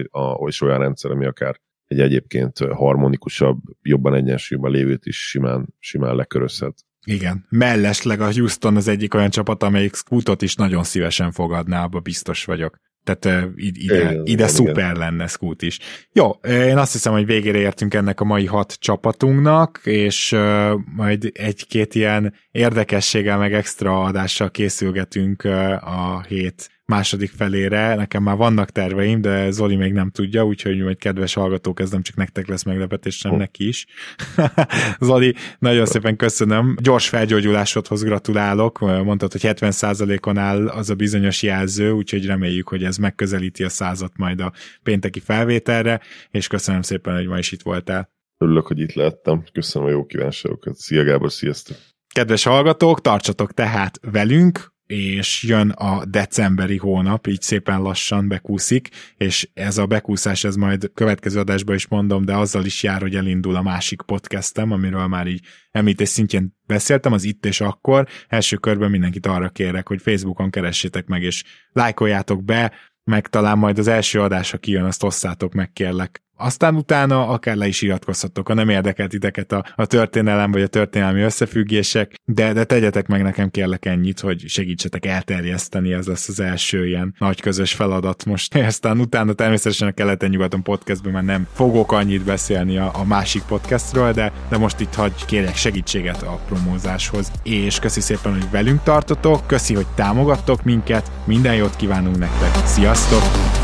és olyan rendszer, ami akár egy egyébként harmonikusabb, jobban egyensúlyban lévőt is simán, simán lekörözhet. Igen, mellesleg a Houston az egyik olyan csapat, amelyik Scootot is nagyon szívesen fogadná, abba biztos vagyok. Tehát ide, ide igen, szuper igen. lenne Scoot is. Jó, én azt hiszem, hogy végére értünk ennek a mai hat csapatunknak, és majd egy-két ilyen érdekességgel meg extra adással készülgetünk a hét második felére. Nekem már vannak terveim, de Zoli még nem tudja, úgyhogy majd kedves hallgatók, ez nem csak nektek lesz meglepetés, oh. neki is. *laughs* Zoli, nagyon szépen köszönöm. Gyors felgyógyulásodhoz gratulálok. Mondtad, hogy 70%-on áll az a bizonyos jelző, úgyhogy reméljük, hogy ez megközelíti a százat majd a pénteki felvételre, és köszönöm szépen, hogy ma is itt voltál. Örülök, hogy itt lettem. Köszönöm a jó kívánságokat. Szia Gábor, sziasztok! Kedves hallgatók, tartsatok tehát velünk, és jön a decemberi hónap, így szépen lassan bekúszik, és ez a bekúszás, ez majd következő adásban is mondom, de azzal is jár, hogy elindul a másik podcastem, amiről már így említés szintjén beszéltem, az itt és akkor. Első körben mindenkit arra kérek, hogy Facebookon keressétek meg, és lájkoljátok be, meg talán majd az első adás, ha kijön, azt osszátok meg kérlek aztán utána akár le is iratkozhatok, ha nem érdekelt ideket a, a történelem vagy a történelmi összefüggések, de, de tegyetek meg nekem kérlek ennyit, hogy segítsetek elterjeszteni, ez lesz az első ilyen nagy közös feladat most. *laughs* Aztán utána természetesen a keleten-nyugaton podcastben már nem fogok annyit beszélni a, a másik podcastről, de, de most itt hagy kérjek segítséget a promózáshoz. És köszi szépen, hogy velünk tartotok, köszi, hogy támogattok minket, minden jót kívánunk nektek, sziasztok!